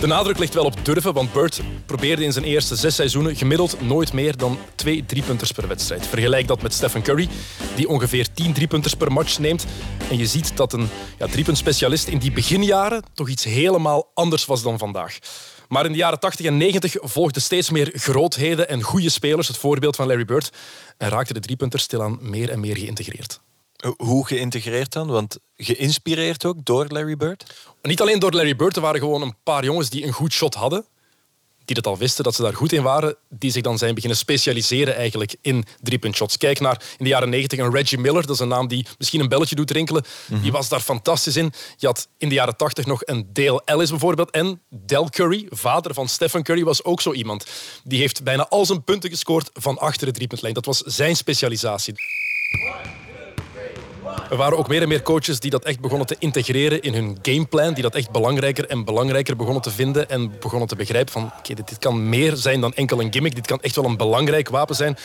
De nadruk ligt wel op durven, want Bird probeerde in zijn eerste zes seizoenen gemiddeld nooit meer dan twee driepunters per wedstrijd. Vergelijk dat met Stephen Curry, die ongeveer tien driepunters per match neemt. En je ziet dat een ja, driepuntspecialist in die beginjaren toch iets helemaal anders was dan vandaag. Maar in de jaren 80 en 90 volgden steeds meer grootheden en goede spelers, het voorbeeld van Larry Bird, en raakte de driepunter stilaan meer en meer geïntegreerd. Hoe geïntegreerd dan? Want geïnspireerd ook door Larry Bird? Niet alleen door Larry Bird, er waren gewoon een paar jongens die een goed shot hadden. Die dat al wisten, dat ze daar goed in waren, die zich dan zijn beginnen specialiseren eigenlijk in driepuntshots. Kijk naar in de jaren 90 een Reggie Miller, dat is een naam die misschien een belletje doet rinkelen. Die was daar fantastisch in. Je had in de jaren 80 nog een Dale Ellis bijvoorbeeld. En Del Curry, vader van Stephen Curry, was ook zo iemand. Die heeft bijna al zijn punten gescoord van achter de driepuntlijn. Dat was zijn specialisatie. Er waren ook meer en meer coaches die dat echt begonnen te integreren in hun gameplan. Die dat echt belangrijker en belangrijker begonnen te vinden. En begonnen te begrijpen van, oké, dit, dit kan meer zijn dan enkel een gimmick. Dit kan echt wel een belangrijk wapen zijn.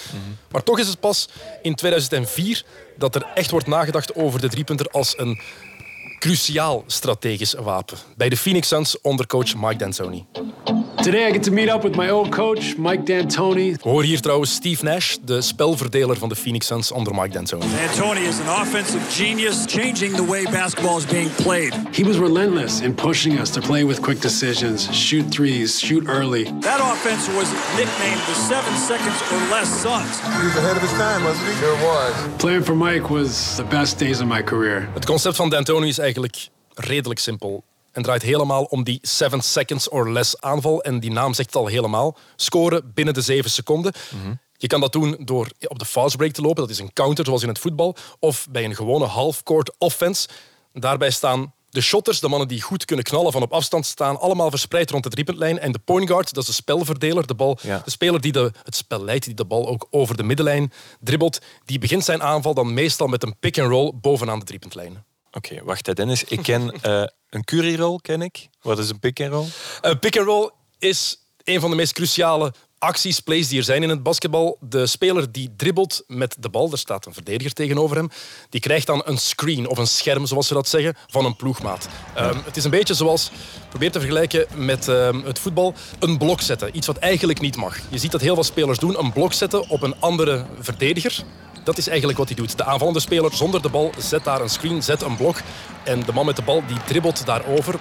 Maar toch is het pas in 2004 dat er echt wordt nagedacht over de driepunter als een cruciaal strategisch wapen. Bij de Phoenix Suns onder coach Mike D'Antoni. Today I get to meet up with my old coach, Mike D'Antoni. We horen hier trouwens Steve Nash, de spelverdeler van de Phoenix Suns onder Mike D'Antoni. D'Antoni is an offensive genius, changing the way basketball is being played. He was relentless in pushing us to play with quick decisions, shoot threes, shoot early. That offense was nicknamed the seven seconds or less Suns. He was ahead of his time, wasn't he? Sure was. Playing for Mike was the best days of my career. Het concept van D'Antoni is eigenlijk redelijk simpel. En draait helemaal om die 7 seconds or less aanval. En die naam zegt het al helemaal. Scoren binnen de 7 seconden. Je kan dat doen door op de fast break te lopen. Dat is een counter zoals in het voetbal. Of bij een gewone half-court offense. Daarbij staan de shotters, de mannen die goed kunnen knallen van op afstand staan, allemaal verspreid rond de driepuntlijn. En de point guard, dat is de spelverdeler, de, bal, Ja. de speler die de, het spel leidt, die de bal ook over de middenlijn dribbelt, die begint zijn aanval dan meestal met een pick-and-roll bovenaan de driepuntlijn. Oké, wacht hè, Dennis. Ik ken (laughs) eh, een curry-roll, ken ik. Wat is een pick-and-roll? Een pick-and-roll is een van de meest cruciale acties, plays die er zijn in het basketbal. De speler die dribbelt met de bal, er staat een verdediger tegenover hem, die krijgt dan een screen of een scherm, zoals ze dat zeggen, van een ploegmaat. Ehm, het is een beetje zoals, probeer te vergelijken met ehm, het voetbal, een blok zetten. Iets wat eigenlijk niet mag. Je ziet dat heel veel spelers doen, een blok zetten op een andere verdediger. Dat is eigenlijk wat hij doet. De aanvallende speler zonder de bal zet daar een screen, zet een blok. En de man met de bal die dribbelt daarover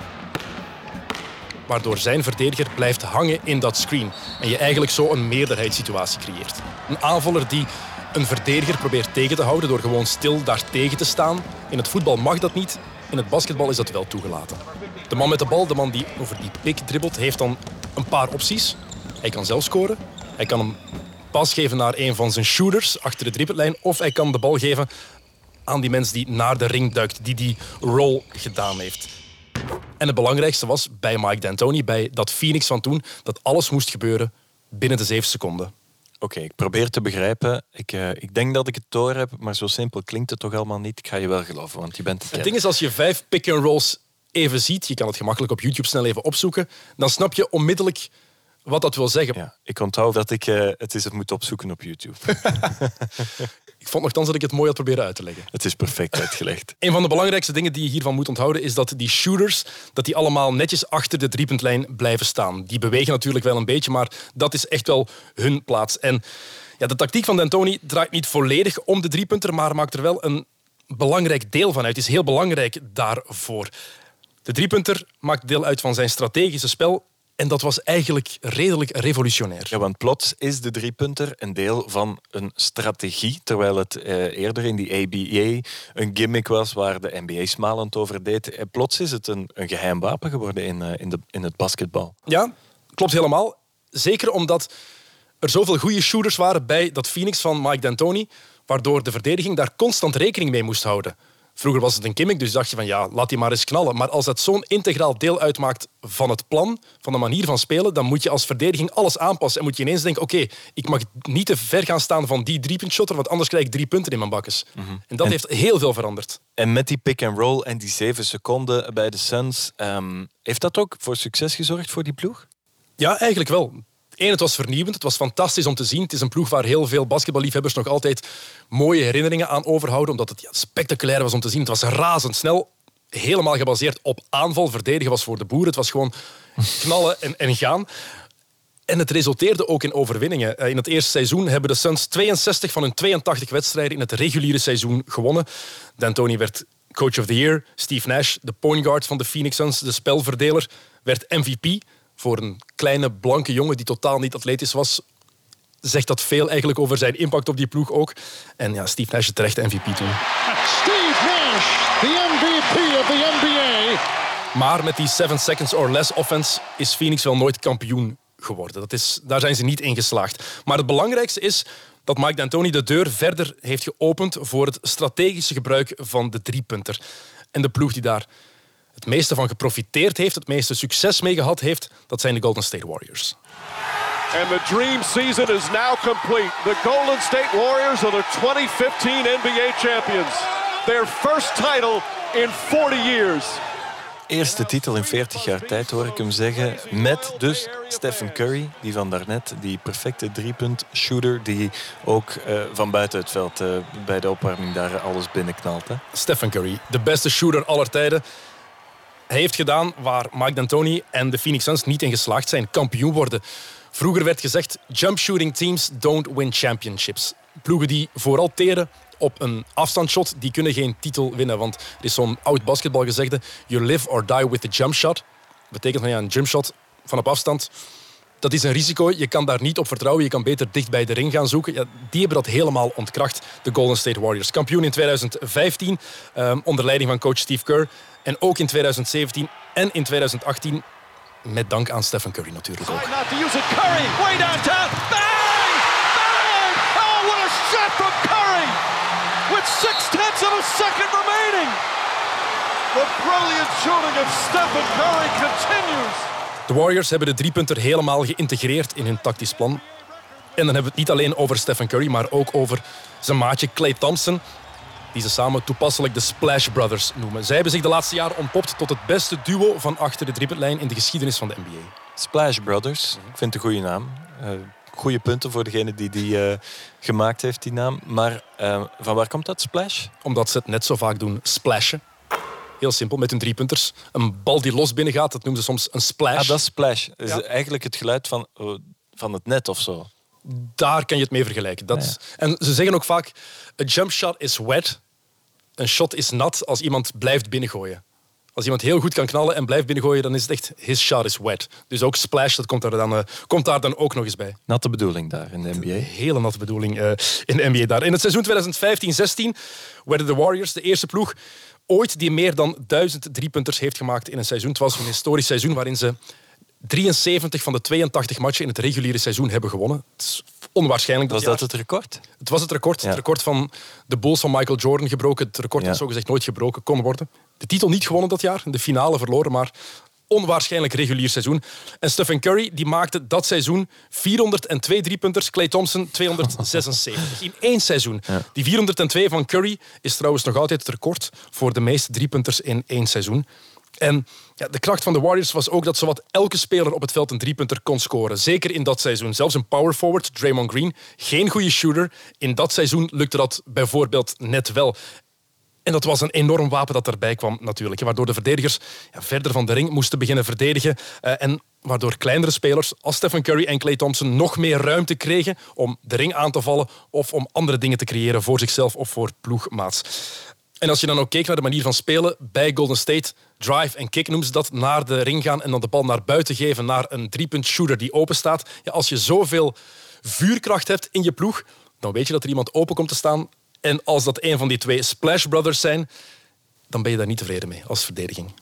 waardoor zijn verdediger blijft hangen in dat screen. En je eigenlijk zo een meerderheidssituatie creëert. Een aanvaller die een verdediger probeert tegen te houden door gewoon stil daar tegen te staan. In het voetbal mag dat niet, in het basketbal is dat wel toegelaten. De man met de bal, de man die over die pik dribbelt, heeft dan een paar opties. Hij kan zelf scoren, hij kan hem pas geven naar een van zijn shooters achter de driepuntlijn, of hij kan de bal geven aan die mens die naar de ring duikt, die die roll gedaan heeft. En het belangrijkste was bij Mike D'Antoni, bij dat Phoenix van toen, dat alles moest gebeuren binnen de zeven seconden. Oké, ik probeer te begrijpen. Ik, eh, ik denk dat ik het door heb, maar zo simpel klinkt het toch allemaal niet. Ik ga je wel geloven, want je bent het. Het ding is, als je vijf pick-and-rolls even ziet, je kan het gemakkelijk op YouTube snel even opzoeken, dan snap je onmiddellijk wat dat wil zeggen. Ja, ik onthoud dat ik eh, het is het moet opzoeken op YouTube. (laughs) Ik vond nogthans dat ik het mooi had proberen uit te leggen. het is perfect uitgelegd. (laughs) Een van de belangrijkste dingen die je hiervan moet onthouden is dat die shooters dat die allemaal netjes achter de driepuntlijn blijven staan. Die bewegen natuurlijk wel een beetje, maar dat is echt wel hun plaats. En ja, de tactiek van D'Antoni draait niet volledig om de driepunter, maar maakt er wel een belangrijk deel van uit. Het is heel belangrijk daarvoor. De driepunter maakt deel uit van zijn strategische spel. En dat was eigenlijk redelijk revolutionair. Ja, want plots is de driepunter een deel van een strategie, terwijl het eh, eerder in die ABA een gimmick was waar de NBA smalend over deed. En plots is het een, een geheim wapen geworden in, eh, in, de, in het basketbal. Ja, klopt helemaal. Zeker omdat er zoveel goede shooters waren bij dat Phoenix van Mike D'Antoni, waardoor de verdediging daar constant rekening mee moest houden. Vroeger was het een gimmick, dus dacht je van ja, laat die maar eens knallen. Maar als dat zo'n integraal deel uitmaakt van het plan, van de manier van spelen, dan moet je als verdediging alles aanpassen. En moet je ineens denken, oké, ik mag niet te ver gaan staan van die driepuntshotter, want anders krijg ik drie punten in mijn bakkes. En dat En- heeft heel veel veranderd. En met die pick-and-roll en die zeven seconden bij de Suns, ehm, heeft dat ook voor succes gezorgd voor die ploeg? Ja, eigenlijk wel. Eén, het was vernieuwend. Het was fantastisch om te zien. Het is een ploeg waar heel veel basketballiefhebbers nog altijd mooie herinneringen aan overhouden. Omdat het ja, spectaculair was om te zien. Het was razendsnel. Helemaal gebaseerd op aanval. Verdedigen was voor de boeren. Het was gewoon knallen en, en gaan. En het resulteerde ook in overwinningen. Eh, In het eerste seizoen hebben de Suns 62 van hun 82 wedstrijden in het reguliere seizoen gewonnen. D'Antoni werd coach of the year. Steve Nash, de point guard van de Phoenix Suns, de spelverdeler, werd MVP. Voor een kleine blanke jongen die totaal niet atletisch was, zegt dat veel eigenlijk over zijn impact op die ploeg ook. En ja, Steve Nash terecht MVP toen. Steve Nash, the MVP of the NBA. Maar met die 7 seconds or less offense is Phoenix wel nooit kampioen geworden. Dat is, daar zijn ze niet in geslaagd. Maar het belangrijkste is dat Mike D'Antoni de deur verder heeft geopend voor het strategische gebruik van de driepunter. En de ploeg die daar het meeste van geprofiteerd heeft, het meeste succes mee gehad heeft, dat zijn de Golden State Warriors. And the dream season is now complete. The Golden State Warriors are the 2015 NBA champions. Their first title in 40 years. Eerste titel in 40 jaar tijd, hoor ik hem zeggen. Met dus Stephen Curry, die van daarnet, die perfecte driepunt shooter, die ook eh, van buiten het veld eh, bij de opwarming daar alles binnenknalt. Hè? Stephen Curry, de beste shooter aller tijden. Heeft gedaan waar Mike D'Antoni en de Phoenix Suns niet in geslaagd zijn. Kampioen worden. Vroeger werd gezegd, jump shooting teams don't win championships. Ploegen die vooral teren op een afstandsshot, die kunnen geen titel winnen. Want er is zo'n oud basketbalgezegde, you live or die with the jump shot. betekent van ja, een jump shot van op afstand, dat is een risico. Je kan daar niet op vertrouwen. Je kan beter dicht bij de ring gaan zoeken. Ja, die hebben dat helemaal ontkracht, de Golden State Warriors. Kampioen in 2015, um, onder leiding van coach Steve Kerr. En ook in 2017 en in 2018 met dank aan Stephen Curry natuurlijk ook. Not to use it. Curry, way downtown. Bang! Bang! Oh, what a shot from Curry! With six tenths of a second remaining. The brilliant shooting of Stephen Curry continues. De Warriors hebben de driepunter helemaal geïntegreerd in hun tactisch plan. En dan hebben we het niet alleen over Stephen Curry, maar ook over zijn maatje Clay Thompson die ze samen toepasselijk de Splash Brothers noemen. Zij hebben zich de laatste jaren ontpopt tot het beste duo van achter de driepuntlijn in de geschiedenis van de NBA. Splash Brothers, ik vind het een goede naam. Uh, goede punten voor degene die die uh, gemaakt heeft, die naam. Maar uh, van waar komt dat, Splash? Omdat ze het net zo vaak doen, splashen. Heel simpel, met hun driepunters. Een bal die los binnen gaat, dat noemen ze soms een splash. Ah, dat is splash. Dat is ja. eigenlijk het geluid van, van het net of zo. Daar kan je het mee vergelijken. Dat ja, ja. En ze zeggen ook vaak, a jump shot is wet. Een shot is nat als iemand blijft binnengooien. Als iemand heel goed kan knallen en blijft binnengooien, dan is het echt his shot is wet. Dus ook splash, dat komt daar dan, uh, komt daar dan ook nog eens bij. Natte bedoeling daar in de NBA. Een hele natte bedoeling uh, in de NBA daar. In het seizoen 2015-16 werden de Warriors de eerste ploeg ooit die meer dan duizend driepunters heeft gemaakt in een seizoen. Het was een historisch seizoen waarin ze 73 van de 82 matchen in het reguliere seizoen hebben gewonnen. Het is onwaarschijnlijk. Was dat, dat het record? Het was het record. Ja. Het record van de Bulls van Michael Jordan gebroken. Het record ja. dat zogezegd nooit gebroken kon worden. De titel niet gewonnen dat jaar. De finale verloren, maar onwaarschijnlijk regulier seizoen. En Stephen Curry die maakte dat seizoen 402 driepunters. Clay Thompson 276. In één seizoen. Ja. Die 402 van Curry is trouwens nog altijd het record voor de meeste driepunters in één seizoen. En ja, de kracht van de Warriors was ook dat zowat elke speler op het veld een driepunter kon scoren. Zeker in dat seizoen. Zelfs een power forward, Draymond Green, geen goede shooter. In dat seizoen lukte dat bijvoorbeeld net wel. En dat was een enorm wapen dat erbij kwam natuurlijk. Waardoor de verdedigers verder van de ring moesten beginnen verdedigen. Uh, en waardoor kleinere spelers als Stephen Curry en Klay Thompson nog meer ruimte kregen om de ring aan te vallen of om andere dingen te creëren voor zichzelf of voor ploegmaats. En als je dan ook keek naar de manier van spelen bij Golden State, drive en kick noemen ze dat, naar de ring gaan en dan de bal naar buiten geven naar een driepunt shooter die open staat. Ja, als je zoveel vuurkracht hebt in je ploeg, dan weet je dat er iemand open komt te staan. En als dat een van die twee Splash Brothers zijn, dan ben je daar niet tevreden mee als verdediging.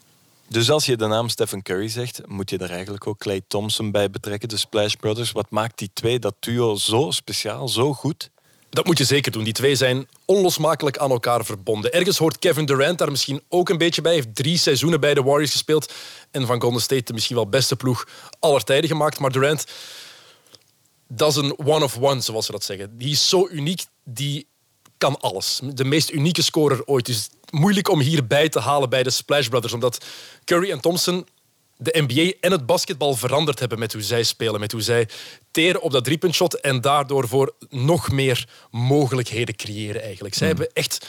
Dus als je de naam Stephen Curry zegt, moet je daar eigenlijk ook Clay Thompson bij betrekken, de Splash Brothers. Wat maakt die twee, dat duo, zo speciaal, zo goed? Dat moet je zeker doen. Die twee zijn onlosmakelijk aan elkaar verbonden. Ergens hoort Kevin Durant daar misschien ook een beetje bij. Hij heeft drie seizoenen bij de Warriors gespeeld. En van Golden State de misschien wel beste ploeg aller tijden gemaakt. Maar Durant, dat is een one of one, zoals ze dat zeggen. Die is zo uniek, die kan alles. De meest unieke scorer ooit. Dus moeilijk om hierbij te halen bij de Splash Brothers. Omdat Curry en Thompson de NBA en het basketbal veranderd hebben met hoe zij spelen, met hoe zij teren op dat driepuntshot en daardoor voor nog meer mogelijkheden creëren eigenlijk. Zij mm. hebben echt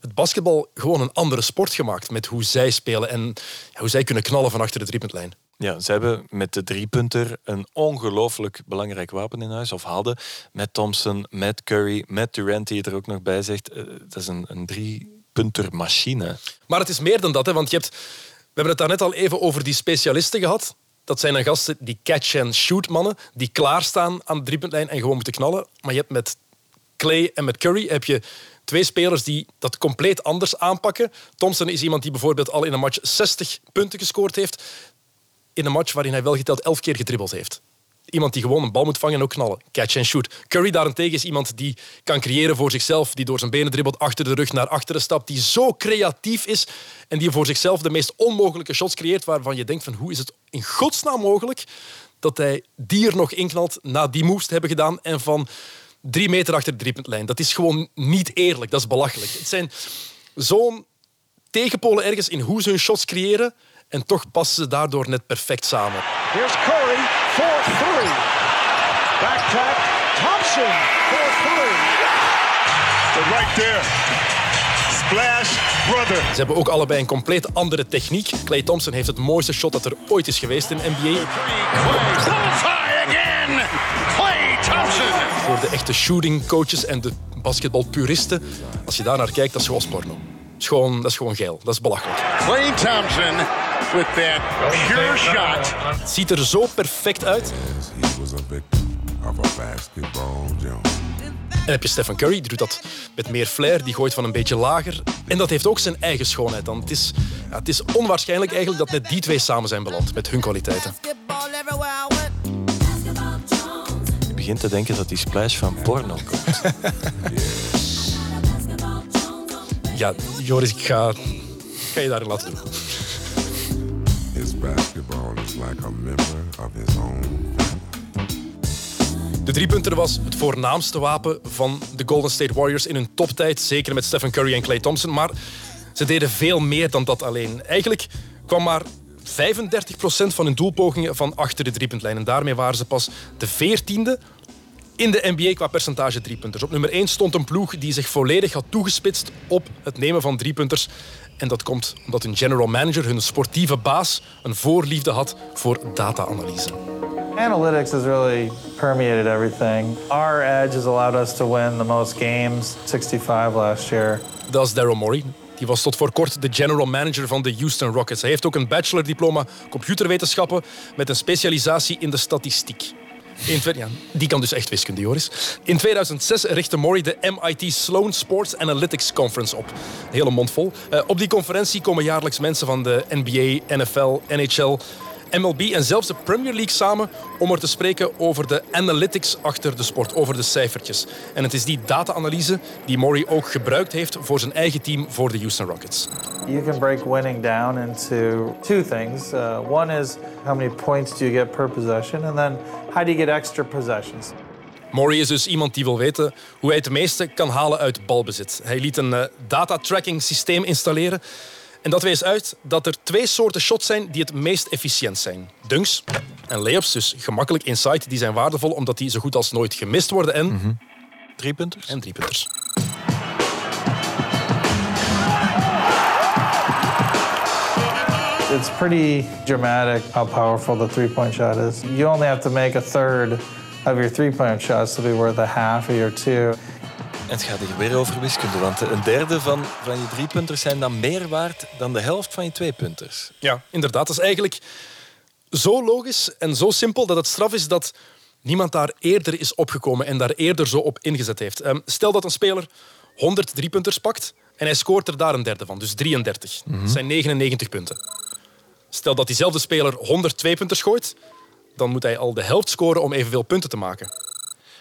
het basketbal gewoon een andere sport gemaakt met hoe zij spelen en hoe zij kunnen knallen van achter de driepuntlijn. Ja, ze hebben met de driepunter een ongelooflijk belangrijk wapen in huis, of hadden. Met Thompson, met Curry, met Durant, die er ook nog bij zegt. Uh, dat is een, een driepuntermachine. Maar het is meer dan dat, hè, want je hebt hebben het daarnet al even over die specialisten gehad. Dat zijn dan gasten die catch-and-shoot mannen, die klaarstaan aan de driepuntlijn en gewoon moeten knallen. Maar je hebt met Clay en met Curry heb je twee spelers die dat compleet anders aanpakken. Thompson is iemand die bijvoorbeeld al in een match 60 punten gescoord heeft. In een match waarin hij wel geteld 11 keer gedribbeld heeft. Iemand die gewoon een bal moet vangen en ook knallen. Catch and shoot. Curry daarentegen is iemand die kan creëren voor zichzelf, die door zijn benen dribbelt, achter de rug naar achteren stapt, die zo creatief is en die voor zichzelf de meest onmogelijke shots creëert waarvan je denkt van hoe is het in godsnaam mogelijk dat hij die er nog inknalt na die moves te hebben gedaan en van drie meter achter de driepuntlijn. Dat is gewoon niet eerlijk. Dat is belachelijk. Het zijn zo'n tegenpolen ergens in hoe ze hun shots creëren en toch passen ze daardoor net perfect samen. Here's Curry for three. Back tap. Thompson for three. But right there, splash brother. Ze hebben ook allebei een compleet andere techniek. Clay Thompson heeft het mooiste shot dat er ooit is geweest in de NBA. Bullseye again. Clay Thompson. Voor de echte shooting coaches en de basketbalpuristen, als je daar naar kijkt, dat is gewoon porno. Dat is gewoon, dat is gewoon geil. Dat is belachelijk. Clay Thompson with that pure shot. Het ziet er zo perfect uit. En heb je Stephen Curry, die doet dat met meer flair, die gooit van een beetje lager. En dat heeft ook zijn eigen schoonheid dan. Het is, ja, het is onwaarschijnlijk eigenlijk dat net die twee samen zijn beland met hun kwaliteiten. Je begint te denken dat die splash van porno komt. (laughs) Ja, Joris, ik ga, ik ga je daarin laten doen. His basketball is like a member of his own De driepunter was het voornaamste wapen van de Golden State Warriors in hun toptijd. Zeker met Stephen Curry en Klay Thompson. Maar ze deden veel meer dan dat alleen. Eigenlijk kwam maar 35% van hun doelpogingen van achter de driepuntlijn. En daarmee waren ze pas de 14e in de NBA qua percentage driepunters. Op nummer 1 stond een ploeg die zich volledig had toegespitst op het nemen van driepunters. En dat komt omdat hun general manager, hun sportieve baas, een voorliefde had voor data-analyse. Analytics has really permeated everything. Our edge has allowed us to win the most games, 65 last year. Dat is Daryl Morey. Die was tot voor kort de general manager van de Houston Rockets. Hij heeft ook een bachelordiploma computerwetenschappen met een specialisatie in de statistiek. In die kan dus echt wiskunde, Joris. In 2006 richtte Morey de MIT Sloan Sports Analytics Conference op. Hele mond vol. Eh, op die conferentie komen jaarlijks mensen van de NBA, NFL, NHL, MLB en zelfs de Premier League samen om er te spreken over de analytics achter de sport, over de cijfertjes. En het is die data-analyse die Morey ook gebruikt heeft voor zijn eigen team voor de Houston Rockets. You can break winning down into two things. Uh, one is how many points do you get per possession, and then how do you get extra possessions. Morey is dus iemand die wil weten hoe hij het meeste kan halen uit balbezit. Hij liet een eh, data-tracking systeem installeren. En dat wees uit dat er twee soorten shots zijn die het meest efficiënt zijn. Dunks en layups, dus gemakkelijk inside, die zijn waardevol omdat die zo goed als nooit gemist worden. En Driepunters? En driepunters. It's pretty dramatic how powerful the three point shot is. You only have to make a third of your three point shots to be worth a half of your two. En het gaat hier weer over wiskunde, want een derde van, van je driepunters zijn dan meer waard dan de helft van je tweepunters. Ja, inderdaad. Dat is eigenlijk zo logisch en zo simpel dat het straf is dat niemand daar eerder is opgekomen en daar eerder zo op ingezet heeft. Ehm, stel dat een speler 100 driepunters pakt en hij scoort er daar een derde van, dus 33. Dat zijn 99 punten. Stel dat diezelfde speler 100 tweepunters gooit, dan moet hij al de helft scoren om evenveel punten te maken.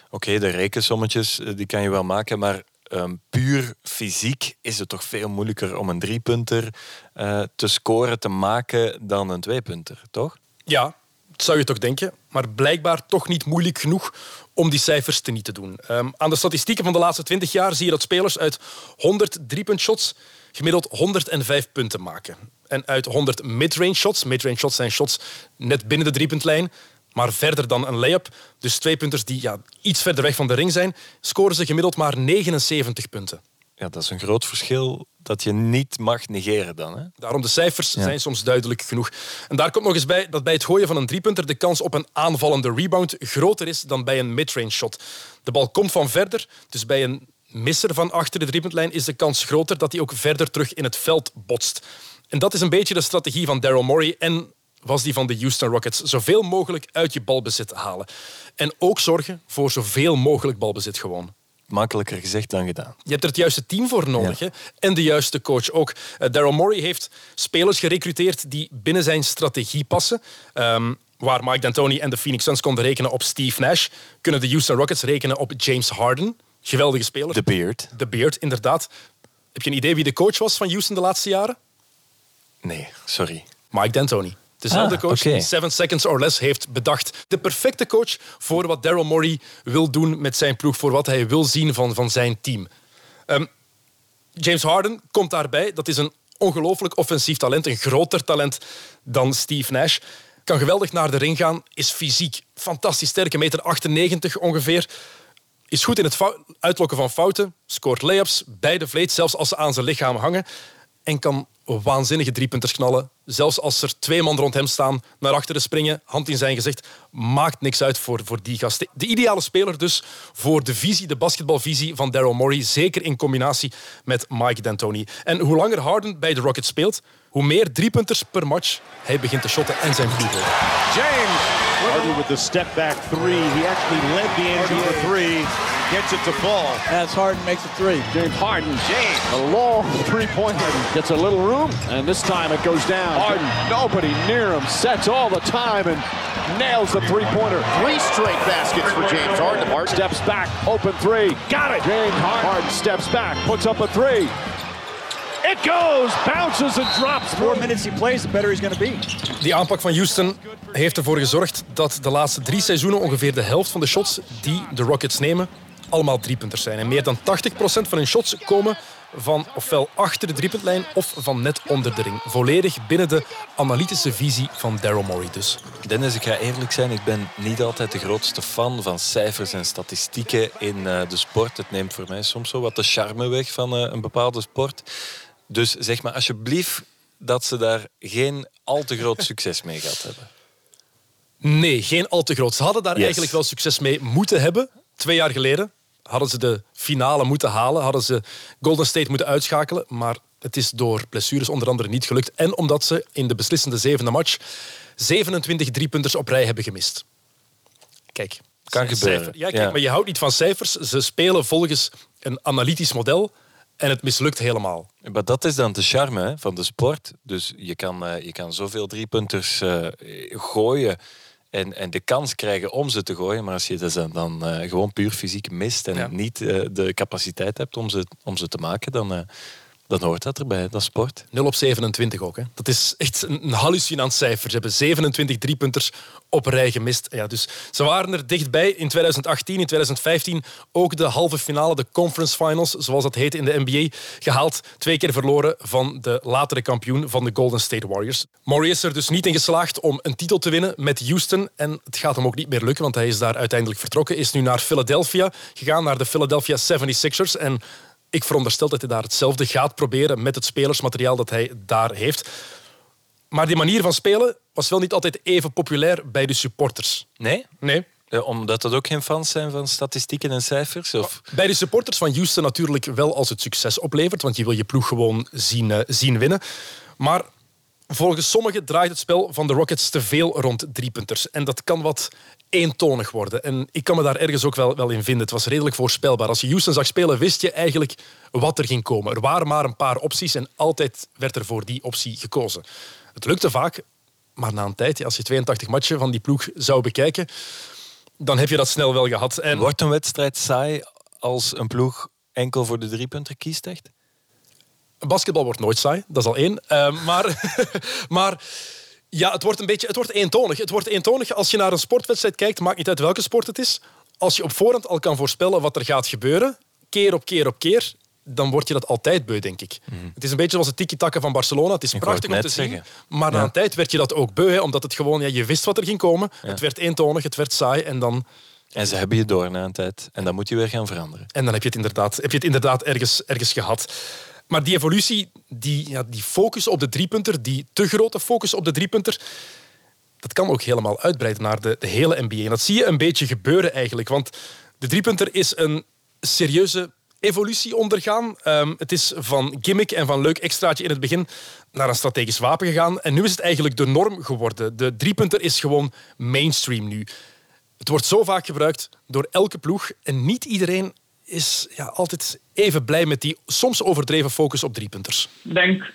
Oké, de rekensommetjes eh, die kan je wel maken, maar ehm, puur fysiek is het toch veel moeilijker om een driepunter eh, te scoren, te maken dan een tweepunter, toch? Ja, dat zou je toch denken. Maar blijkbaar toch niet moeilijk genoeg om die cijfers te niet te doen. Ehm, aan de statistieken van de laatste 20 jaar zie je dat spelers uit 100 driepuntshots gemiddeld 105 punten maken. En uit 100 midrange shots, midrange shots zijn shots net binnen de driepuntlijn, maar verder dan een layup, dus twee punters die ja, iets verder weg van de ring zijn, scoren ze gemiddeld maar 79 punten. Ja, dat is een groot verschil dat je niet mag negeren dan. Hè? Daarom de cijfers zijn soms duidelijk genoeg. En daar komt nog eens bij dat bij het gooien van een driepunter de kans op een aanvallende rebound groter is dan bij een midrange shot. De bal komt van verder, dus bij een misser van achter de driepuntlijn is de kans groter dat hij ook verder terug in het veld botst. En dat is een beetje de strategie van Daryl Morey en was die van de Houston Rockets. Zoveel mogelijk uit je balbezit halen. En ook zorgen voor zoveel mogelijk balbezit gewoon. Makkelijker gezegd dan gedaan. Je hebt er het juiste team voor nodig. Hè? En de juiste coach ook. Uh, Daryl Morey heeft spelers gerecruiteerd die binnen zijn strategie passen. Um, Waar Mike D'Antoni en de Phoenix Suns konden rekenen op Steve Nash, kunnen de Houston Rockets rekenen op James Harden. Geweldige speler. De Beard. De Beard, inderdaad. Heb je een idee wie de coach was van Houston de laatste jaren? Nee, sorry. Mike D'Antoni. Dezelfde Ah, coach die Seven Seconds or Less heeft bedacht. De perfecte coach voor wat Daryl Morey wil doen met zijn ploeg. Voor wat hij wil zien van, van zijn team. Ehm, James Harden komt daarbij. Dat is een ongelooflijk offensief talent. Een groter talent dan Steve Nash. Kan geweldig naar de ring gaan. Is fysiek fantastisch sterk. Een meter 98 ongeveer. Is goed in het uitlokken van fouten. Scoort layups bij de vleet, zelfs als ze aan zijn lichaam hangen. En kan waanzinnige driepunters knallen. Zelfs als er twee man rond hem staan, naar achteren springen, hand in zijn gezicht. Maakt niks uit voor, voor die gast. De ideale speler dus voor de visie, de basketbalvisie van Daryl Morey. Zeker in combinatie met Mike D'Antoni. En hoe langer Harden bij de Rockets speelt, hoe meer driepunters per match hij begint te shotten en zijn ook. James Harden with the step back three. He actually led the NBA three. Gets it to fall. As Harden makes a three. James Harden. James. A long three-pointer. Gets a little room, and this time it goes down. Harden. Nobody near him. Sets all the time and nails the three-pointer. Three straight baskets for James Harden. Harden steps back. Open three. Got it. James Harden. Harden steps back. Puts up a three. It goes. Bounces and drops. The more minutes he plays, the better he's going to be. Die aanpak van Houston heeft ervoor gezorgd dat de laatste drie seizoenen ongeveer de helft van de shots die de Rockets nemen allemaal driepunters zijn. En meer dan 80% van hun shots komen van ofwel achter de driepuntlijn of van net onder de ring. Volledig binnen de analytische visie van Daryl Morey dus. Dennis, ik ga eerlijk zijn, ik ben niet altijd de grootste fan van cijfers en statistieken in eh, de sport. Het neemt voor mij soms zo wat de charme weg van eh, een bepaalde sport. Dus zeg maar alsjeblieft dat ze daar geen al te groot (laughs) succes mee gehad hebben. Nee, geen al te groot. Ze hadden daar Yes. eigenlijk wel succes mee moeten hebben. Twee jaar geleden hadden ze de finale moeten halen. Hadden ze Golden State moeten uitschakelen. Maar het is door blessures onder andere niet gelukt. En omdat ze in de beslissende zevende match 27 driepunters op rij hebben gemist. Kijk. Kan gebeuren. Ja, kijk, Ja. maar je houdt niet van cijfers. Ze spelen volgens een analytisch model. En het mislukt helemaal. Maar dat is dan de charme hè, van de sport. Dus je kan, eh, je kan zoveel driepunters eh gooien en, en de kans krijgen om ze te gooien. Maar als je dat dan, dan eh, gewoon puur fysiek mist en Ja. niet eh, de capaciteit hebt om ze, om ze te maken, dan, eh, dan hoort dat erbij. Dat sport. 0 op 27 ook. Hè. Dat is echt een hallucinant cijfer. Ze hebben 27 driepunters op rij gemist. Ja, dus ze waren er dichtbij in 2018, in 2015 ook de halve finale, de conference finals, zoals dat heet in de NBA, gehaald. Twee keer verloren van de latere kampioen van de Golden State Warriors. Murray is er dus niet in geslaagd om een titel te winnen met Houston. En het gaat hem ook niet meer lukken, want hij is daar uiteindelijk vertrokken. Is nu naar Philadelphia gegaan, naar de Philadelphia 76ers. En ik veronderstel dat hij daar hetzelfde gaat proberen met het spelersmateriaal dat hij daar heeft. Maar die manier van spelen was wel niet altijd even populair bij de supporters. Nee? Nee. Eh, omdat dat ook geen fans zijn van statistieken en cijfers? Of? Bij de supporters van Houston natuurlijk wel als het succes oplevert, want je wil je ploeg gewoon zien, eh, zien winnen. Maar volgens sommigen draait het spel van de Rockets te veel rond driepunters. En dat kan wat eentonig worden. En ik kan me daar ergens ook wel, wel in vinden. Het was redelijk voorspelbaar. Als je Houston zag spelen, wist je eigenlijk wat er ging komen. Er waren maar een paar opties en altijd werd er voor die optie gekozen. Het lukte vaak, maar na een tijd, als je 82 matchen van die ploeg zou bekijken, dan heb je dat snel wel gehad. En Wordt een wedstrijd saai als een ploeg enkel voor de driepunter kiest? Basketbal wordt nooit saai, dat is al één. Eh, maar, (laughs) maar ja, het wordt een beetje het wordt eentonig. Het wordt eentonig als je naar een sportwedstrijd kijkt, maakt niet uit welke sport het is. Als je op voorhand al kan voorspellen wat er gaat gebeuren, keer op keer op keer, dan word je dat altijd beu, denk ik. Het is een beetje zoals het tiki-taka van Barcelona. Het is Mhm. Ik prachtig om te zien, zeggen. maar na een tijd werd je dat ook beu, hè, omdat het gewoon, ja, je wist wat er ging komen. Ja. Het werd eentonig, het werd saai en dan... En ze hebben je door na een tijd. En dan moet je weer gaan veranderen. En dan heb je het inderdaad, heb je het inderdaad ergens, ergens gehad. Maar die evolutie, die, ja, die focus op de driepunter, die te grote focus op de driepunter, dat kan ook helemaal uitbreiden naar de, de hele NBA. Dat zie je een beetje gebeuren eigenlijk. Want de driepunter is een serieuze evolutie ondergaan. Ehm, het is van gimmick en van leuk extraatje in het begin naar een strategisch wapen gegaan. En nu is het eigenlijk de norm geworden. De driepunter is gewoon mainstream nu. Het wordt zo vaak gebruikt door elke ploeg en niet iedereen is ja, altijd even blij met die soms overdreven focus op driepunters. Ik denk,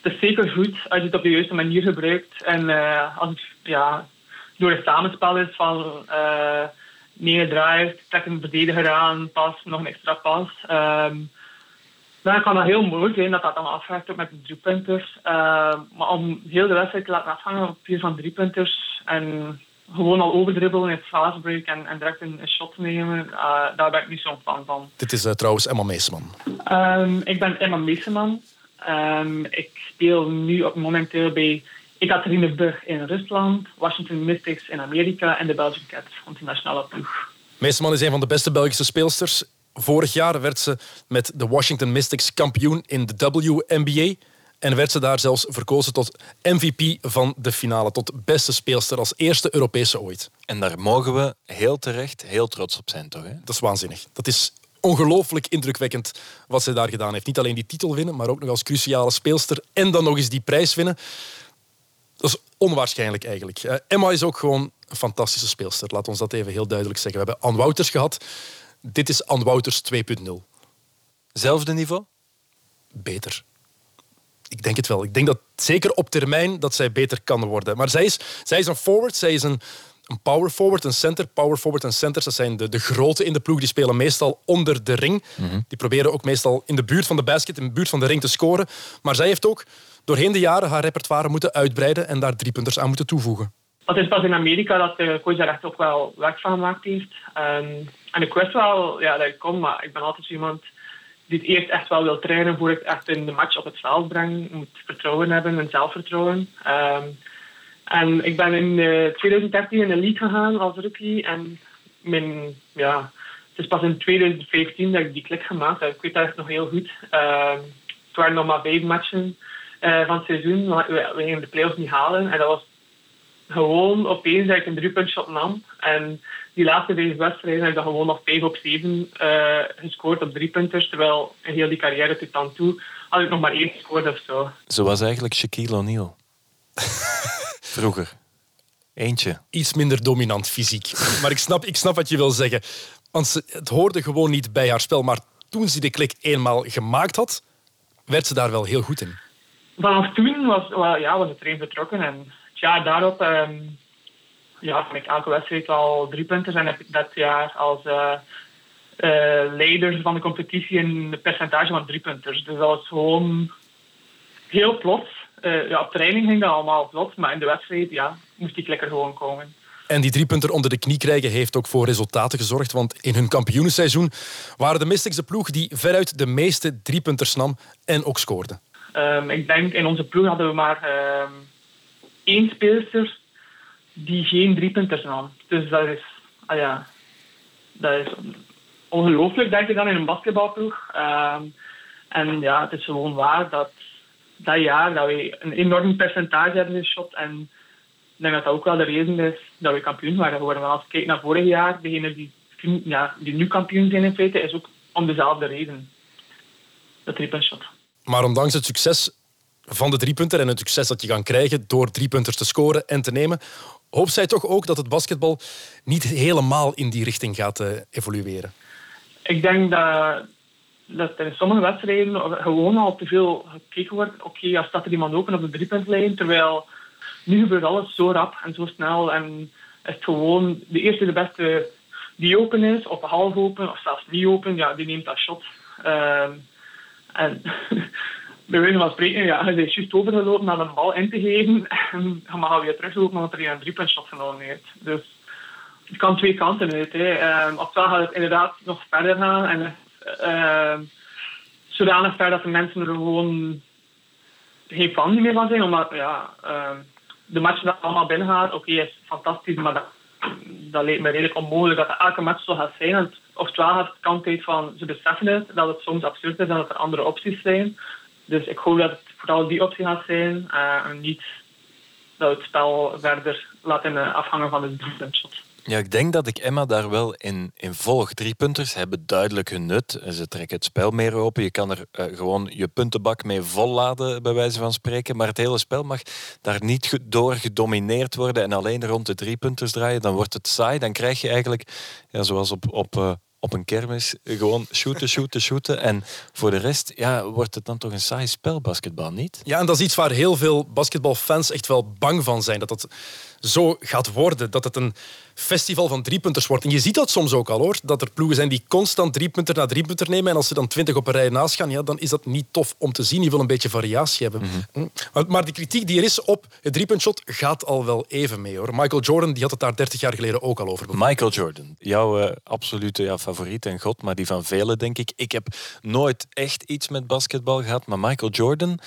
het is zeker goed als je het op de juiste manier gebruikt. En eh, als het ja, door het samenspel is van uh, negen draaiers, trek een verdediger aan, pas, nog een extra pas. Um, dan kan dat heel mooi zijn dat dat dan afgaat met de driepunters. Uh, maar om heel de wedstrijd te laten afhangen op vier van driepunters en gewoon al overdribbelen in het fastbreak en, en direct een, een shot nemen, uh, daar ben ik niet zo'n fan van. Dit is uh, trouwens Emma Meeseman. Um, ik ben Emma Meeseman. Um, ik speel nu op momenteel bij Ekaterinburg in Rusland, Washington Mystics in Amerika en de Belgian Cats, onze nationale ploeg. Meeseman is een van de beste Belgische speelsters. Vorig jaar werd ze met de Washington Mystics kampioen in de WNBA. En werd ze daar zelfs verkozen tot MVP van de finale. Tot beste speelster als eerste Europese ooit. En daar mogen we heel terecht heel trots op zijn, toch? Hè? Dat is waanzinnig. Dat is ongelooflijk indrukwekkend wat ze daar gedaan heeft. Niet alleen die titel winnen, maar ook nog als cruciale speelster. En dan nog eens die prijs winnen. Dat is onwaarschijnlijk eigenlijk. Emma is ook gewoon een fantastische speelster. Laat ons dat even heel duidelijk zeggen. We hebben Anne Wouters gehad. Dit is Anne Wouters 2.0. Zelfde niveau? Beter. Ik denk het wel. Ik denk dat zeker op termijn dat zij beter kan worden. Maar zij is, zij is een forward, zij is een, een power forward, een center. Power forward en centers, dat zijn de, de grote in de ploeg. Die spelen meestal onder de ring. Mhm. Die proberen ook meestal in de buurt van de basket, in de buurt van de ring te scoren. Maar zij heeft ook doorheen de jaren haar repertoire moeten uitbreiden en daar drie punters aan moeten toevoegen. Het is pas in Amerika dat de coach daar echt ook wel werk van gemaakt heeft. Um, en ik wist wel ja, dat ik kom, maar ik ben altijd iemand die het eerst echt wel wil trainen voor ik echt in de match op het veld breng. Moet vertrouwen hebben en zelfvertrouwen. Um, en ik ben in uh, 2013 in de league gegaan als rookie. En mijn, ja, het is pas in 2015 dat ik die klik gemaakt heb. Ik weet dat echt nog heel goed. Um, het waren nog maar vijf matchen uh, van het seizoen. We, we gingen de playoffs niet halen. En dat was gewoon opeens dat ik een driepuntshot nam. En die laatste vijf wedstrijden heb ik dan gewoon nog 5 op 7 uh, gescoord op driepunters. Terwijl in heel die carrière tot dan toe had ik nog maar één gescoord of zo. Zo was eigenlijk Shaquille O'Neal. (laughs) Vroeger. Eentje. Iets minder dominant fysiek. Maar ik snap, ik snap wat je wil zeggen. Want ze, het hoorde gewoon niet bij haar spel. Maar toen ze de klik eenmaal gemaakt had, werd ze daar wel heel goed in. Vanaf toen was, ja, was het erin vertrokken. En ja, daarop um, ja, heb ik elke wedstrijd al drie punten. En heb ik dat jaar als uh, uh, leider van de competitie een percentage van drie punters. Dus dat was gewoon heel plots. Uh, ja, op training ging dat allemaal plots, maar in de wedstrijd ja, moest die klikker gewoon komen. En die driepunter onder de knie krijgen heeft ook voor resultaten gezorgd. Want in hun kampioenenseizoen waren de Mystics de ploeg die veruit de meeste driepunters nam en ook scoorde. Um, ik denk in onze ploeg hadden we maar um, één speelster die geen driepunters nam. Dus dat is, ah ja, dat is ongelooflijk, denk ik dan, in een basketbalploeg. Um, en ja, het is gewoon waar dat dat jaar dat we een enorm percentage hebben geschot. En ik denk dat dat ook wel de reden is dat we kampioen waren geworden. Want als je kijkt naar vorig jaar, degene die, ja, die nu kampioen zijn in feite, is ook om dezelfde reden. De driepuntshot. Maar ondanks het succes van de driepunter en het succes dat je kan krijgen door driepunters te scoren en te nemen, hoopt zij toch ook dat het basketbal niet helemaal in die richting gaat uh, evolueren? Ik denk dat, dat er in sommige wedstrijden gewoon al te veel gekeken wordt. Oké, okay, als staat er iemand open op de driepuntlijn, terwijl nu gebeurt alles zo rap en zo snel. En het gewoon de eerste de beste die open is, of half open, of zelfs niet open, ja, die neemt dat shot. Uh, en (laughs) bij wijze van spreken, ja, hij is juist overgelopen naar een bal in te geven. En dan mag weer teruglopen omdat hij een driepuntshot genomen heeft. Dus het kan twee kanten uit. Hè. Um, ofwel gaat het inderdaad nog verder gaan. En uh, zodanig ver dat de mensen er gewoon geen fan meer van zijn. Omdat ja, uh, de match dat allemaal binnen gaat, oké, is fantastisch. Maar dat, dat leek me redelijk onmogelijk dat elke match zo gaat zijn. En oftewel gaat het kant uit van ze beseffen het, dat het soms absurd is en dat er andere opties zijn. Dus ik hoop dat het vooral die optie gaat zijn uh, en niet dat het spel verder laat in afhangen van de driepuntshot. Ja, ik denk dat ik Emma daar wel in, in volg. Driepunters hebben duidelijk hun nut. Ze trekken het spel meer open. Je kan er uh, gewoon je puntenbak mee volladen, bij wijze van spreken. Maar het hele spel mag daar niet door gedomineerd worden en alleen rond de driepunters draaien. Dan wordt het saai. Dan krijg je eigenlijk, ja, zoals op, op uh, op een kermis gewoon shooten, shooten, shooten. En voor de rest ja, wordt het dan toch een saai spel, basketbal, niet? Ja, en dat is iets waar heel veel basketbalfans echt wel bang van zijn. Dat dat zo gaat worden. Dat het een festival van driepunters wordt. En je ziet dat soms ook al hoor. Dat er ploegen zijn die constant driepunter na driepunter nemen. En als ze dan twintig op een rij naast gaan, ja, dan is dat niet tof om te zien. Je wil een beetje variatie hebben. Mhm. Hm. Maar de kritiek die er is op het driepuntshot gaat al wel even mee hoor. Michael Jordan die had het daar 30 jaar geleden ook al over. Michael Jordan, jouw uh, absolute ja, favoriet en god, maar die van velen denk ik. Ik heb nooit echt iets met basketbal gehad, maar Michael Jordan,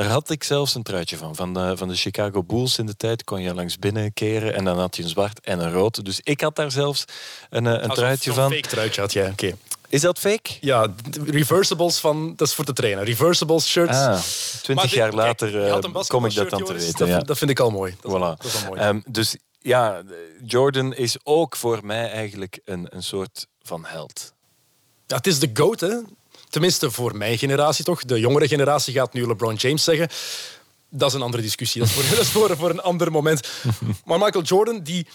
daar had ik zelfs een truitje van. Van de, van de Chicago Bulls in de tijd kon je langs binnen keren en dan had je een zwart en een rood. Dus ik had daar zelfs een, een truitje van. Een fake truitje had jij, oké. Is dat fake? Ja, reversibles van, dat is voor te trainen. Reversibles shirts. Ah, twintig jaar later kijk, uh, kom ik dat dan te weten. Dat, ja. dat, vind ik al mooi. Dat, voilà. dat is al mooi. Um, dus ja, Jordan is ook voor mij eigenlijk een, een soort van held. Ja, het is de GOAT, hè. Tenminste, voor mijn generatie toch. De jongere generatie gaat nu LeBron James zeggen. Dat is een andere discussie. Dat is voor, (laughs) dat is voor, voor een ander moment. (laughs) Maar Michael Jordan, die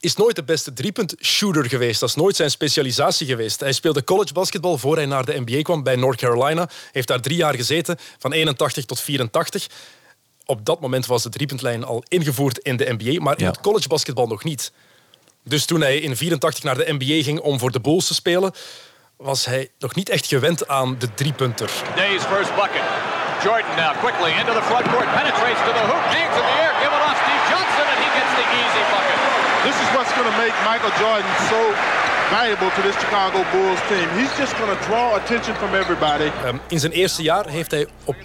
is nooit de beste driepunt shooter geweest. Dat is nooit zijn specialisatie geweest. Hij speelde college basketbal voor hij naar de NBA kwam bij North Carolina. Heeft daar drie jaar gezeten, van 81 tot 84. Op dat moment was de driepuntlijn al ingevoerd in de NBA, maar in Ja. het college basketbal nog niet. Dus toen hij in 84 naar de NBA ging om voor de Bulls te spelen, was hij nog niet echt gewend aan de driepunter. Day's first bucket. Jordan now quickly into the front court, penetrates to the hoop, hangs in the air, give it off Steve Johnson, and he gets the easy bucket. This is what's going to make Michael Jordan so valuable to this Chicago Bulls team. He's just going to draw attention from everybody. Ehm, in zijn eerste jaar heeft hij op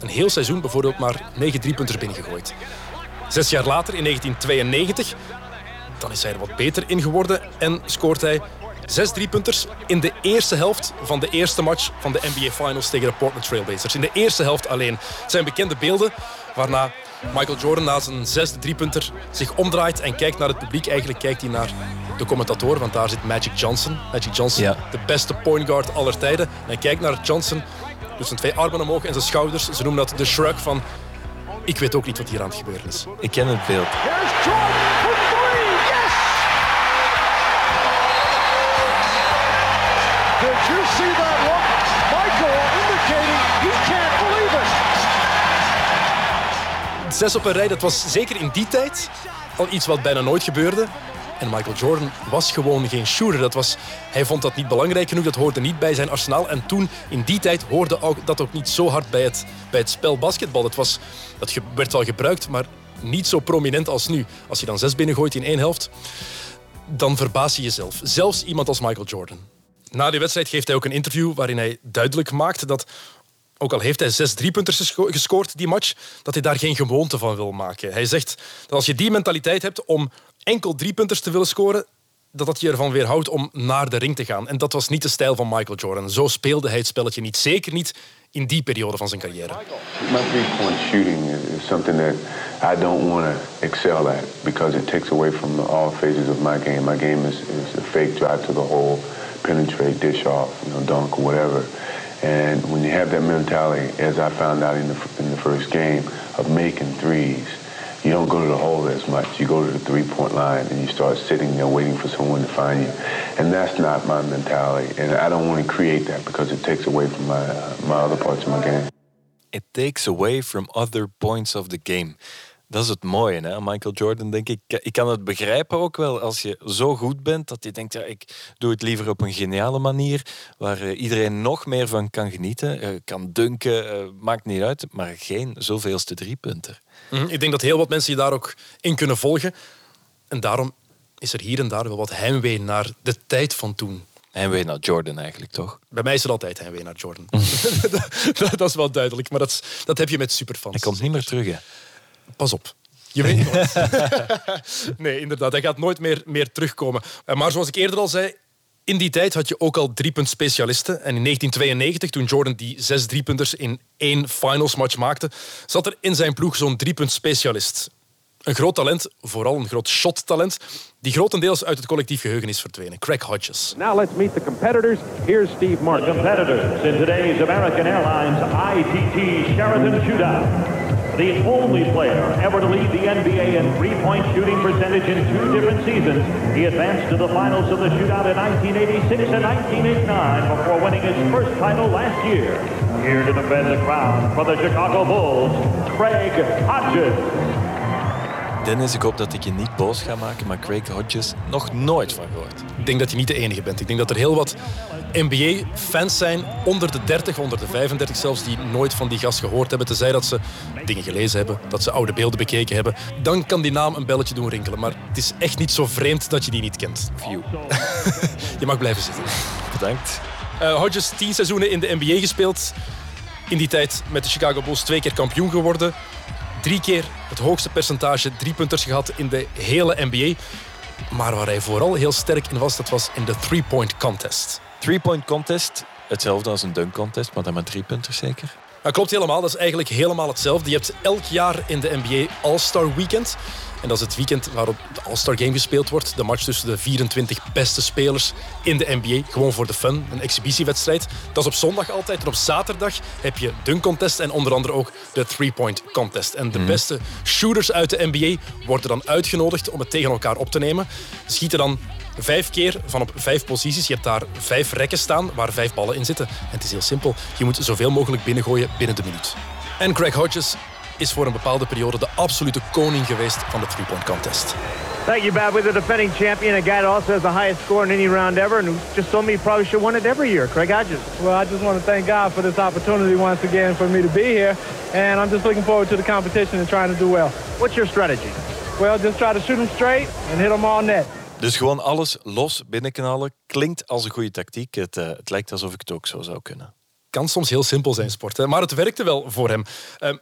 een heel seizoen bijvoorbeeld maar negen driepunters binnengegooid. Zes jaar later, in 1992, dan is hij er wat beter in geworden en scoort hij zes driepunters in de eerste helft van de eerste match van de NBA Finals tegen de Portland Trailblazers. In de eerste helft alleen. Het zijn bekende beelden waarna Michael Jordan na zijn zesde driepunter zich omdraait en kijkt naar het publiek. Eigenlijk kijkt hij naar de commentator, want daar zit Magic Johnson. Magic Johnson, Ja. de beste point guard aller tijden. En hij kijkt naar Johnson, doet zijn twee armen omhoog en zijn schouders. Ze noemen dat de shrug van... Ik weet ook niet wat hier aan het gebeuren is. Ik ken het beeld. Zes op een rij, dat was zeker in die tijd al iets wat bijna nooit gebeurde. En Michael Jordan was gewoon geen shooter. Dat was, hij vond dat niet belangrijk genoeg, dat hoorde niet bij zijn arsenaal. En toen, in die tijd, hoorde dat ook niet zo hard bij het, bij het spel basketbal. Het was, dat werd wel gebruikt, maar niet zo prominent als nu. Als je dan zes binnengooit in één helft, dan verbaas je jezelf. Zelfs iemand als Michael Jordan. Na die wedstrijd geeft hij ook een interview waarin hij duidelijk maakt dat, ook al heeft hij zes driepunters gesco- gescoord die match, dat hij daar geen gewoonte van wil maken. Hij zegt dat als je die mentaliteit hebt om enkel driepunters te willen scoren, dat dat je ervan weerhoudt om naar de ring te gaan. En dat was niet de stijl van Michael Jordan. Zo speelde hij het spelletje niet. Zeker niet in die periode van zijn carrière. My three-point shooting is, something that I don't want to excel at because it takes away from all phases of my game. My game is, is a fake drive to the hole, penetrate, dish off, you know, dunk, whatever. And when you have that mentality, as I found out in the, in the first game, of making threes, you don't go to the hole as much. You go to the three-point line and you start sitting there waiting for someone to find you. And that's not my mentality. And I don't want to create that because it takes away from my, uh, my other parts of my game. It takes away from other points of the game. Dat is het mooie, hè? Michael Jordan, denk ik. Ik kan het begrijpen ook wel als je zo goed bent dat je denkt, ja, ik doe het liever op een geniale manier, waar eh, iedereen nog meer van kan genieten, eh, kan dunken, eh, maakt niet uit, maar geen zoveelste driepunter. Mhm. Ik denk dat heel wat mensen je daar ook in kunnen volgen. En daarom is er hier en daar wel wat heimwee naar de tijd van toen. Heimwee naar Jordan eigenlijk, toch? Bij mij is er altijd heimwee naar Jordan. (laughs) dat, dat is wel duidelijk, maar dat, dat heb je met superfans. Hij komt niet meer terug, hè? Pas op. Je weet (laughs) nooit. (laughs) nee, inderdaad. Hij gaat nooit meer, meer terugkomen. Eh, Maar zoals ik eerder al zei, in die tijd had je ook al driepunt specialisten. En in 1992, toen Jordan die zes driepunters in één finals match maakte, zat er in zijn ploeg zo'n driepunt specialist. Een groot talent, vooral een groot shot-talent, die grotendeels uit het collectief geheugen is verdwenen. Craig Hodges. Now let's meet the competitors. Here's Steve Martin. Competitors in today's American Airlines ITT Sheraton Shootout. The only player ever to lead the NBA in three-point shooting percentage in two different seasons. He advanced to the finals of the shootout in 1986 and 1989 before winning his first title last year. Here to defend the crown for the Chicago Bulls, Craig Hodges. Dennis, ik hoop dat ik je niet boos ga maken, maar Craig Hodges nog nooit van gehoord. Ik denk dat je niet de enige bent. Ik denk dat er heel wat NBA-fans zijn, onder de 30, onder de 35 zelfs, die nooit van die gast gehoord hebben. Tenzij dat ze dingen gelezen hebben, dat ze oude beelden bekeken hebben. Dan kan die naam een belletje doen rinkelen. Maar het is echt niet zo vreemd dat je die niet kent. View. (laughs) je mag blijven zitten. Bedankt. Uh, Hodges, tien seizoenen in de NBA gespeeld. In die tijd met de Chicago Bulls twee keer kampioen geworden. Drie keer het hoogste percentage driepunters gehad in de hele NBA. Maar waar hij vooral heel sterk in was, dat was in de three-point contest. Three-point contest, hetzelfde als een dunk contest, maar dan met drie punters zeker? Dat klopt helemaal. Dat is eigenlijk helemaal hetzelfde. Je hebt elk jaar in de NBA All-Star Weekend. En dat is het weekend waarop de All-Star Game gespeeld wordt. De match tussen de 24 beste spelers in de NBA. Gewoon voor de fun, een exhibitiewedstrijd. Dat is op zondag altijd. En op zaterdag heb je dunk contest en onder andere ook de three-point contest. En de Mhm. beste shooters uit de NBA worden dan uitgenodigd om het tegen elkaar op te nemen. Schieten dan vijf keer van op vijf posities. Je hebt daar vijf rekken staan waar vijf ballen in zitten. En het is heel simpel. Je moet zoveel mogelijk binnengooien binnen de minuut. En Craig Hodges is voor een bepaalde periode de absolute koning geweest van de three-point contest. Thank you, Bob. We're the defending champion, a guy that also has the highest score in any round ever, and who just told me he probably should win it every year. Craig Hodges. Well, I just want to thank God for this opportunity once again for me to be here, and I'm just looking forward to the competition and trying to do well. What's your strategy? Well, just try to shoot them straight and hit them all net. Dus gewoon alles los binnenknallen klinkt als een goede tactiek. Het, uh, het lijkt alsof ik het ook zo zou kunnen. Kan soms heel simpel zijn, sport. Hè? Maar het werkte wel voor hem. Uh,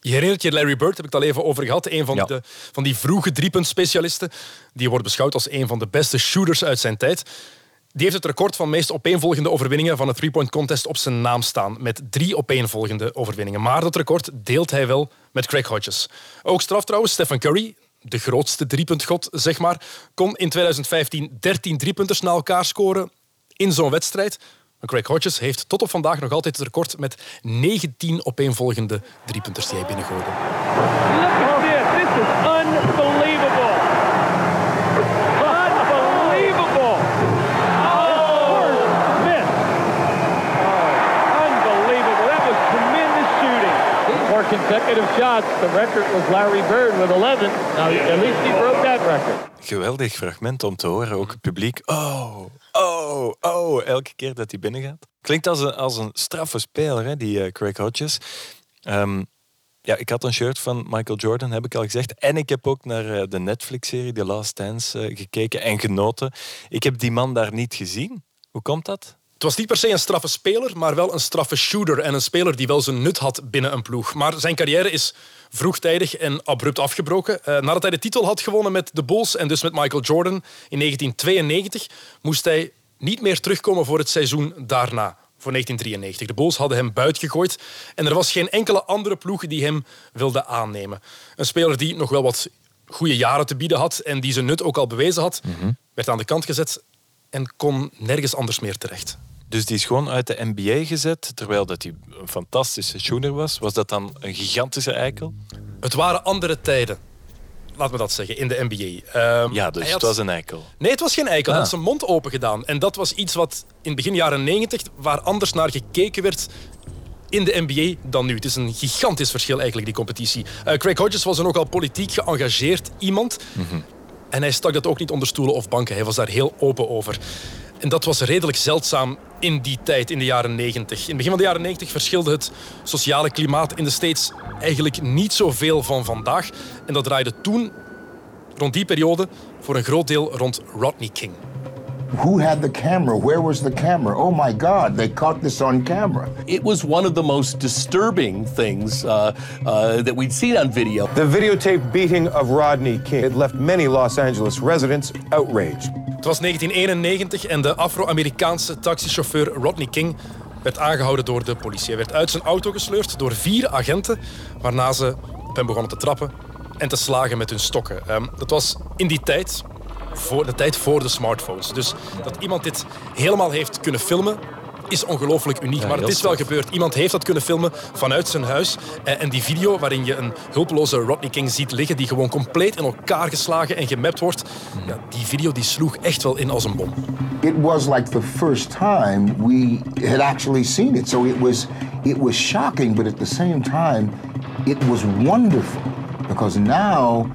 je herinnert je Larry Bird, heb ik het al even over gehad. Een van, ja. de, van die vroege driepuntspecialisten. Die wordt beschouwd als een van de beste shooters uit zijn tijd. Die heeft het record van meest opeenvolgende overwinningen van de three-point contest op zijn naam staan. Met drie opeenvolgende overwinningen. Maar dat record deelt hij wel met Craig Hodges. Ook straf trouwens, Stephen Curry, de grootste driepuntgod, zeg maar, kon in 2015 13 driepunters na elkaar scoren in zo'n wedstrijd. Craig Hodges heeft tot op vandaag nog altijd het record met 19 opeenvolgende driepunters die hij. Look at this. This is unbelievable. Unbelievable. Oh, miss. Oh, unbelievable. That was tremendous shooting. Four consecutive shots. The record was Larry Bird with 11. Now, at least he broke that record. Geweldig fragment om te horen. Ook het publiek. Oh, oh, oh. Elke keer dat hij binnengaat. Klinkt als een, als een straffe speler, hè, die uh, Craig Hodges. Um, ja, ik had een shirt van Michael Jordan, heb ik al gezegd. En ik heb ook naar uh, de Netflix-serie The Last Dance uh, gekeken en genoten. Ik heb die man daar niet gezien. Hoe komt dat? Het was niet per se een straffe speler, maar wel een straffe shooter. En een speler die wel zijn nut had binnen een ploeg. Maar zijn carrière is vroegtijdig en abrupt afgebroken. Uh, nadat hij de titel had gewonnen met de Bulls en dus met Michael Jordan in 1992, moest hij niet meer terugkomen voor het seizoen daarna. Voor 1993. De Bulls hadden hem buiten gegooid en er was geen enkele andere ploeg die hem wilde aannemen. Een speler die nog wel wat goede jaren te bieden had en die zijn nut ook al bewezen had, mm-hmm. werd aan de kant gezet en kon nergens anders meer terecht. Dus die is gewoon uit de NBA gezet, terwijl dat hij een fantastische shooter was. Was dat dan een gigantische eikel? Het waren andere tijden. Laat me dat zeggen, in de NBA. Um, ja, dus had... het was een eikel. Nee, het was geen eikel. Ah. Hij had zijn mond open gedaan. En dat was iets wat in begin jaren 90, waar anders naar gekeken werd in de NBA dan nu. Het is een gigantisch verschil eigenlijk, die competitie. Uh, Craig Hodges was een nogal politiek geëngageerd iemand. Mm-hmm. En hij stak dat ook niet onder stoelen of banken. Hij was daar heel open over. En dat was redelijk zeldzaam in die tijd, in de jaren 90. In het begin van de jaren 90 verschilde het sociale klimaat in de States eigenlijk niet zoveel van vandaag. En dat draaide toen, rond die periode, voor een groot deel rond Rodney King. Who had the camera? Where was the camera? Oh my God, they caught this on camera. It was one of the most disturbing things uh, uh, that we'd seen on video. The videotaped beating of Rodney King. It left many Los Angeles residents outraged. Het was 1991 en de Afro-Amerikaanse taxichauffeur Rodney King werd aangehouden door de politie. Hij werd uit zijn auto gesleurd door vier agenten, waarna ze op hem begonnen te trappen en te slagen met hun stokken. Um, dat was in die tijd, voor de tijd voor de smartphones. Dus dat iemand dit helemaal heeft kunnen filmen, is ongelooflijk uniek. Ja, maar het is wel gebeurd. Iemand heeft dat kunnen filmen vanuit zijn huis. En, en die video waarin je een hulpeloze Rodney King ziet liggen, die gewoon compleet in elkaar geslagen en gemapt wordt, ja, die video die sloeg echt wel in als een bom. It was like the first time we had actually seen it. So it was it was shocking, but at the same time, it was wonderful because now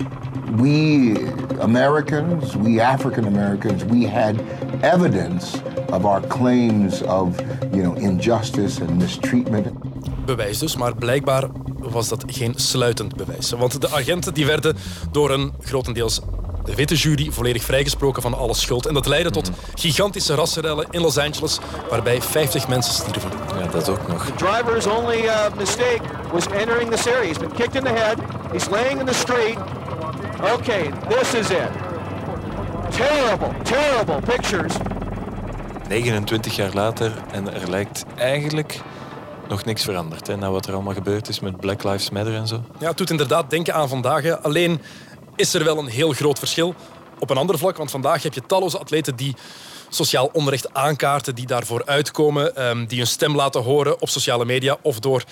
we Americans, we African Americans, we had evidence of our claims of, you know, injustice and mistreatment. bewijs dus, maar blijkbaar was dat geen sluitend bewijs. Want de agenten die werden door een grotendeels de witte jury volledig vrijgesproken van alle schuld. En dat leidde tot gigantische rassenrellen in Los Angeles, waarbij 50 mensen stierven. Ja, dat ook nog. The driver's only uh, mistake was entering this area. He's been kicked in the head. He's laying in the street. Okay, this is it. Terrible, terrible pictures. 29 jaar later en er lijkt eigenlijk nog niks veranderd. Hè, na wat er allemaal gebeurd is met Black Lives Matter en zo. Ja, het doet inderdaad denken aan vandaag. hè. Alleen is er wel een heel groot verschil op een ander vlak. Want vandaag heb je talloze atleten die sociaal onrecht aankaarten, die daarvoor uitkomen, ehm, die hun stem laten horen op sociale media of door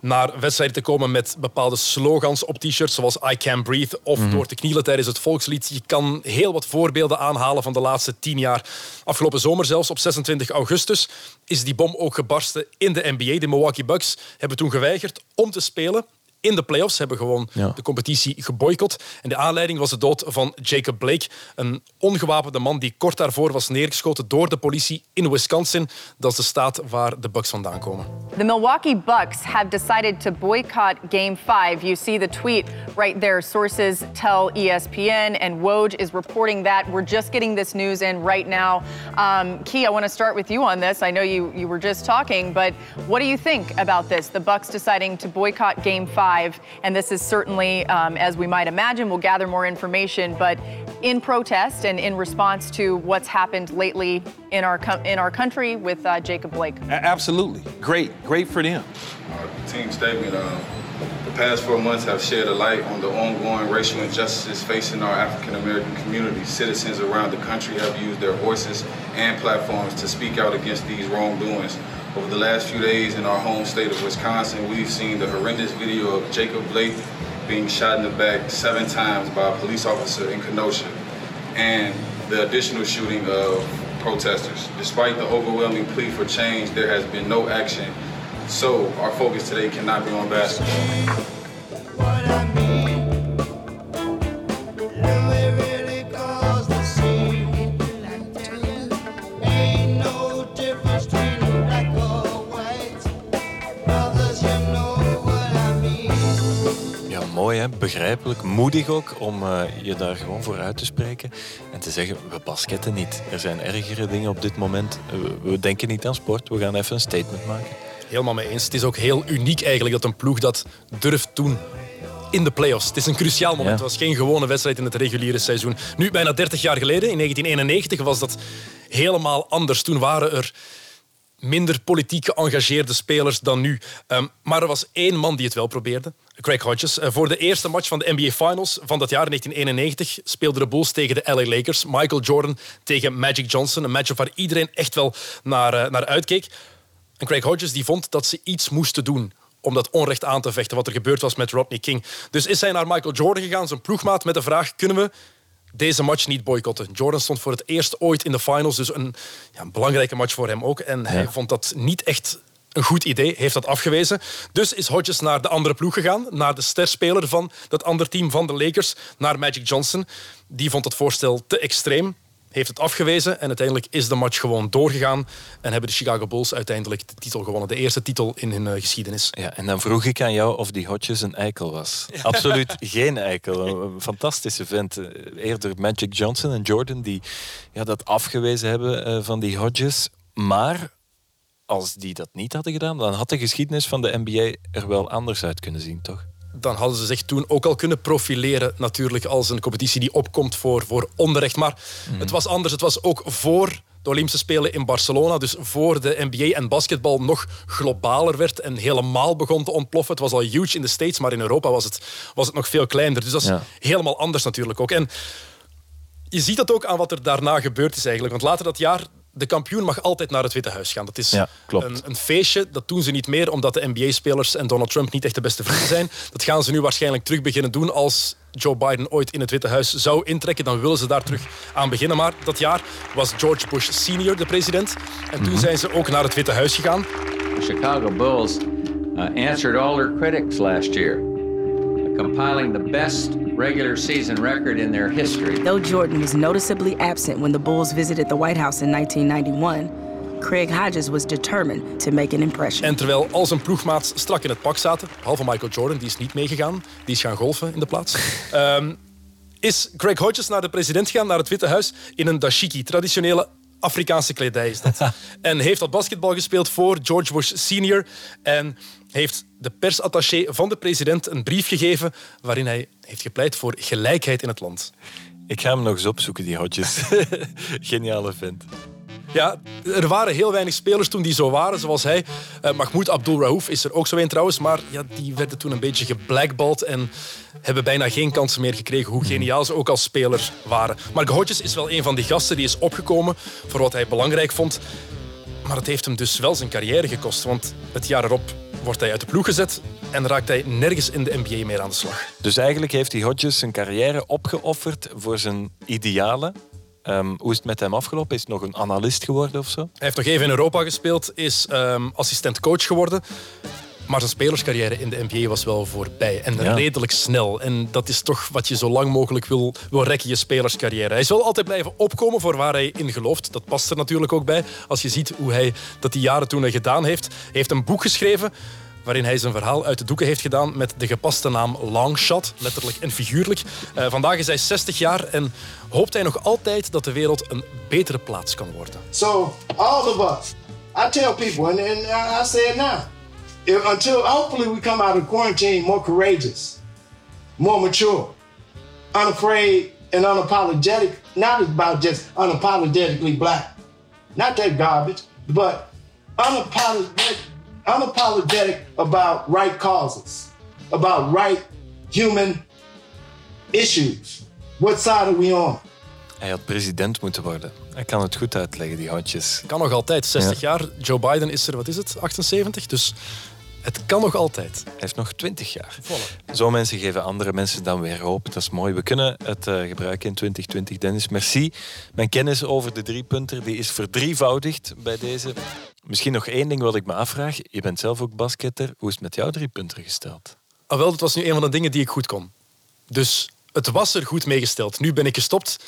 naar wedstrijden te komen met bepaalde slogans op t-shirts, zoals I Can Breathe, of Mhm. door te knielen tijdens het volkslied. Je kan heel wat voorbeelden aanhalen van de laatste tien jaar. Afgelopen zomer zelfs, op 26 augustus, is die bom ook gebarsten in de NBA. De Milwaukee Bucks hebben toen geweigerd om te spelen in de playoffs. Ze hebben gewoon Ja. de competitie geboycott. En de aanleiding was de dood van Jacob Blake, een ongewapende man die kort daarvoor was neergeschoten door de politie in Wisconsin. Dat is de staat waar de Bucks vandaan komen. The Milwaukee Bucks have decided to boycott Game 5. You see the tweet right there. Sources tell ESPN, and Woj is reporting that. We're just getting this news in right now. Um, Key, I want to start with you on this. I know you, you were just talking, but what do you think about this? The Bucks deciding to boycott Game 5, and this is certainly, um, as we might imagine, we'll gather more information, but in protest and in response to what's happened lately in our, co- in our country with uh, Jacob Blake. A- Absolutely. Great. Great for them. team statement. Um, the past four months have shed a light on the ongoing racial injustices facing our African American community. Citizens around the country have used their voices and platforms to speak out against these wrongdoings. Over the last few days in our home state of Wisconsin, we've seen the horrendous video of Jacob Blake being shot in the back seven times by a police officer in Kenosha, and the additional shooting of protesters. Despite the overwhelming plea for change, there has been no action. So our focus today cannot be on basketball. Mooi hè, begrijpelijk, moedig ook om eh, je daar gewoon voor uit te spreken en te zeggen, we basketten niet. Er zijn ergere dingen op dit moment. We, we denken niet aan sport, we gaan even een statement maken. Helemaal mee eens. Het is ook heel uniek eigenlijk dat een ploeg dat durft doen in de playoffs. Het is een cruciaal moment. Ja. Het was geen gewone wedstrijd in het reguliere seizoen. Nu, bijna 30 jaar geleden, in 1991, was dat helemaal anders. Toen waren er minder politiek geëngageerde spelers dan nu. Ehm, maar er was één man die het wel probeerde. Craig Hodges. Eh, voor de eerste match van de NBA Finals van dat jaar 1991 speelden de Bulls tegen de LA Lakers. Michael Jordan tegen Magic Johnson. Een match waar iedereen echt wel naar, eh, naar uitkeek. En Craig Hodges die vond dat ze iets moesten doen om dat onrecht aan te vechten, wat er gebeurd was met Rodney King. Dus is hij naar Michael Jordan gegaan, zijn ploegmaat, met de vraag... kunnen we deze match niet boycotten? Jordan stond voor het eerst ooit in de finals, dus een, ja, een belangrijke match voor hem ook. En hij vond dat niet echt een goed idee, heeft dat afgewezen. Dus is Hodges naar de andere ploeg gegaan, naar de sterspeler van dat andere team van de Lakers, naar Magic Johnson. Die vond het voorstel te extreem, heeft het afgewezen en uiteindelijk is de match gewoon doorgegaan en hebben de Chicago Bulls uiteindelijk de titel gewonnen. De eerste titel in hun eh, geschiedenis. Ja, en dan vroeg ik aan jou of die Hodges een eikel was. Absoluut (laughs) geen eikel. Een, fantastische vent. Eh, Eerder Magic Johnson en Jordan die ja, dat afgewezen hebben eh, van die Hodges. Maar als die dat niet hadden gedaan, dan had de geschiedenis van de NBA er wel anders uit kunnen zien, toch? dan hadden ze zich toen ook al kunnen profileren natuurlijk als een competitie die opkomt voor, voor onrecht. Maar het was anders. Het was ook voor de Olympische Spelen in Barcelona. Dus voor de NBA en basketbal nog globaler werd en helemaal begon te ontploffen. Het was al huge in de States, maar in Europa was het, was het nog veel kleiner. Dus dat is Ja. helemaal anders natuurlijk ook. En je ziet dat ook aan wat er daarna gebeurd is eigenlijk. Want later dat jaar de kampioen mag altijd naar het Witte Huis gaan. Dat is Ja, klopt. Een, een feestje. Dat doen ze niet meer omdat de NBA-spelers en Donald Trump niet echt de beste vrienden zijn. (laughs) Dat gaan ze nu waarschijnlijk terug beginnen doen als Joe Biden ooit in het Witte Huis zou intrekken. Dan willen ze daar terug aan beginnen. Maar dat jaar was George Bush senior de president. En toen zijn ze ook naar het Witte Huis gegaan. The Chicago Bulls uh, answered all their critics last year, compiling the best regular season record in their history. Though Jordan was noticeably absent when the Bulls visited the White House in 1991, Craig Hodges was determined to make an impression. En terwijl al zijn ploegmaats strak in het pak zaten, behalve Michael Jordan, die is niet meegegaan, die is gaan golfen in de plaats, (laughs) ehm, is Craig Hodges naar de president gegaan, naar het Witte Huis, in een dashiki, traditionele Afrikaanse kledij is dat. (laughs) en heeft dat basketbal gespeeld voor George Bush senior en heeft de persattaché van de president een brief gegeven waarin hij heeft gepleit voor gelijkheid in het land. Ik ga hem nog eens opzoeken, die hotjes. (laughs) Geniale vent. Ja, er waren heel weinig spelers toen die zo waren, zoals hij. Uh, Mahmoud Abdul Raouf is er ook zo een trouwens, maar ja, die werden toen een beetje geblackballed en hebben bijna geen kansen meer gekregen, hoe geniaal ze ook als speler waren. Maar Hodges is wel een van die gasten die is opgekomen voor wat hij belangrijk vond. Maar het heeft hem dus wel zijn carrière gekost, want het jaar erop wordt hij uit de ploeg gezet en raakt hij nergens in de NBA meer aan de slag. Dus eigenlijk heeft hij Hodges zijn carrière opgeofferd voor zijn idealen. Um, hoe is het met hem afgelopen? Is het nog een analist geworden of zo? Hij heeft nog even in Europa gespeeld, is um, assistent-coach geworden. Maar zijn spelerscarrière in de NBA was wel voorbij. En Ja. redelijk snel. En dat is toch wat je zo lang mogelijk wil, wil rekken, je spelerscarrière. Hij is wel altijd blijven opkomen voor waar hij in gelooft. Dat past er natuurlijk ook bij. Als je ziet hoe hij dat die jaren toen hij gedaan heeft. Hij heeft een boek geschreven waarin hij zijn verhaal uit de doeken heeft gedaan met de gepaste naam Longshot, letterlijk en figuurlijk. Eh, vandaag is hij 60 jaar en hoopt hij nog altijd dat de wereld een betere plaats kan worden. So all of us, I tell people, and, and I I say it now, if, until hopefully we come out of quarantine more courageous, more mature, unafraid and unapologetic. Not about just unapologetically black, not that garbage, but unapologetic, unapologetic about right causes, about right human issues. What side are we on? Hij had president moeten worden. Hij kan het goed uitleggen, die hotjes. Kan nog altijd, 60 jaar. Joe Biden is er, wat is het, 78? Dus het kan nog altijd. Hij heeft nog 20 jaar. Zo mensen geven andere mensen dan weer hoop. Dat is mooi. We kunnen het eh, gebruiken in 2020. Dennis, merci. Mijn kennis over de driepunter die is verdrievoudigd bij deze. Misschien nog één ding wat ik me afvraag. Je bent zelf ook basketter. Hoe is het met jouw driepunter gesteld? Ah, wel, dat was nu een van de dingen die ik goed kon. Dus het was er goed meegesteld. Nu ben ik gestopt.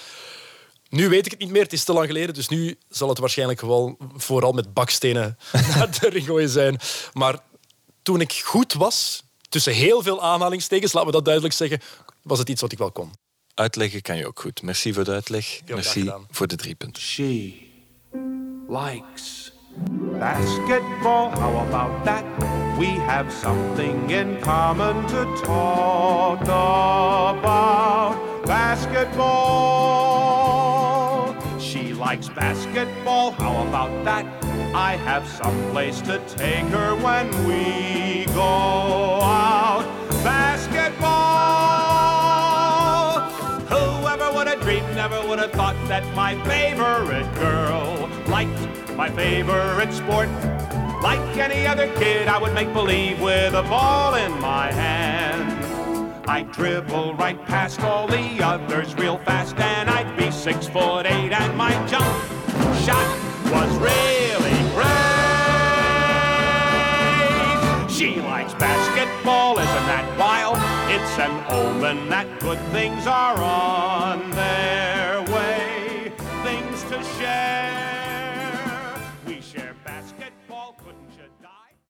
Nu weet ik het niet meer, het is te lang geleden. Dus nu zal het waarschijnlijk wel vooral met bakstenen (laughs) naar de ring gooien zijn. Maar toen ik goed was, tussen heel veel aanhalingstekens, laten we dat duidelijk zeggen, was het iets wat ik wel kon. Uitleggen kan je ook goed. Merci voor de uitleg. Merci voor de drie punten. She likes basketball. How about that? We have something in common to talk about. Basketball. She likes basketball. How about that? I have some place to take her when we go out. Basketball. Whoever would have dreamed, never would have thought that my favorite girl liked my favorite sport. Like any other kid, I would make believe with a ball in my hand. I'd dribble right past all the others real fast, and I'd be six foot eight, and my jump shot was really She likes basketball, isn't that wild? It's an omen that good things are on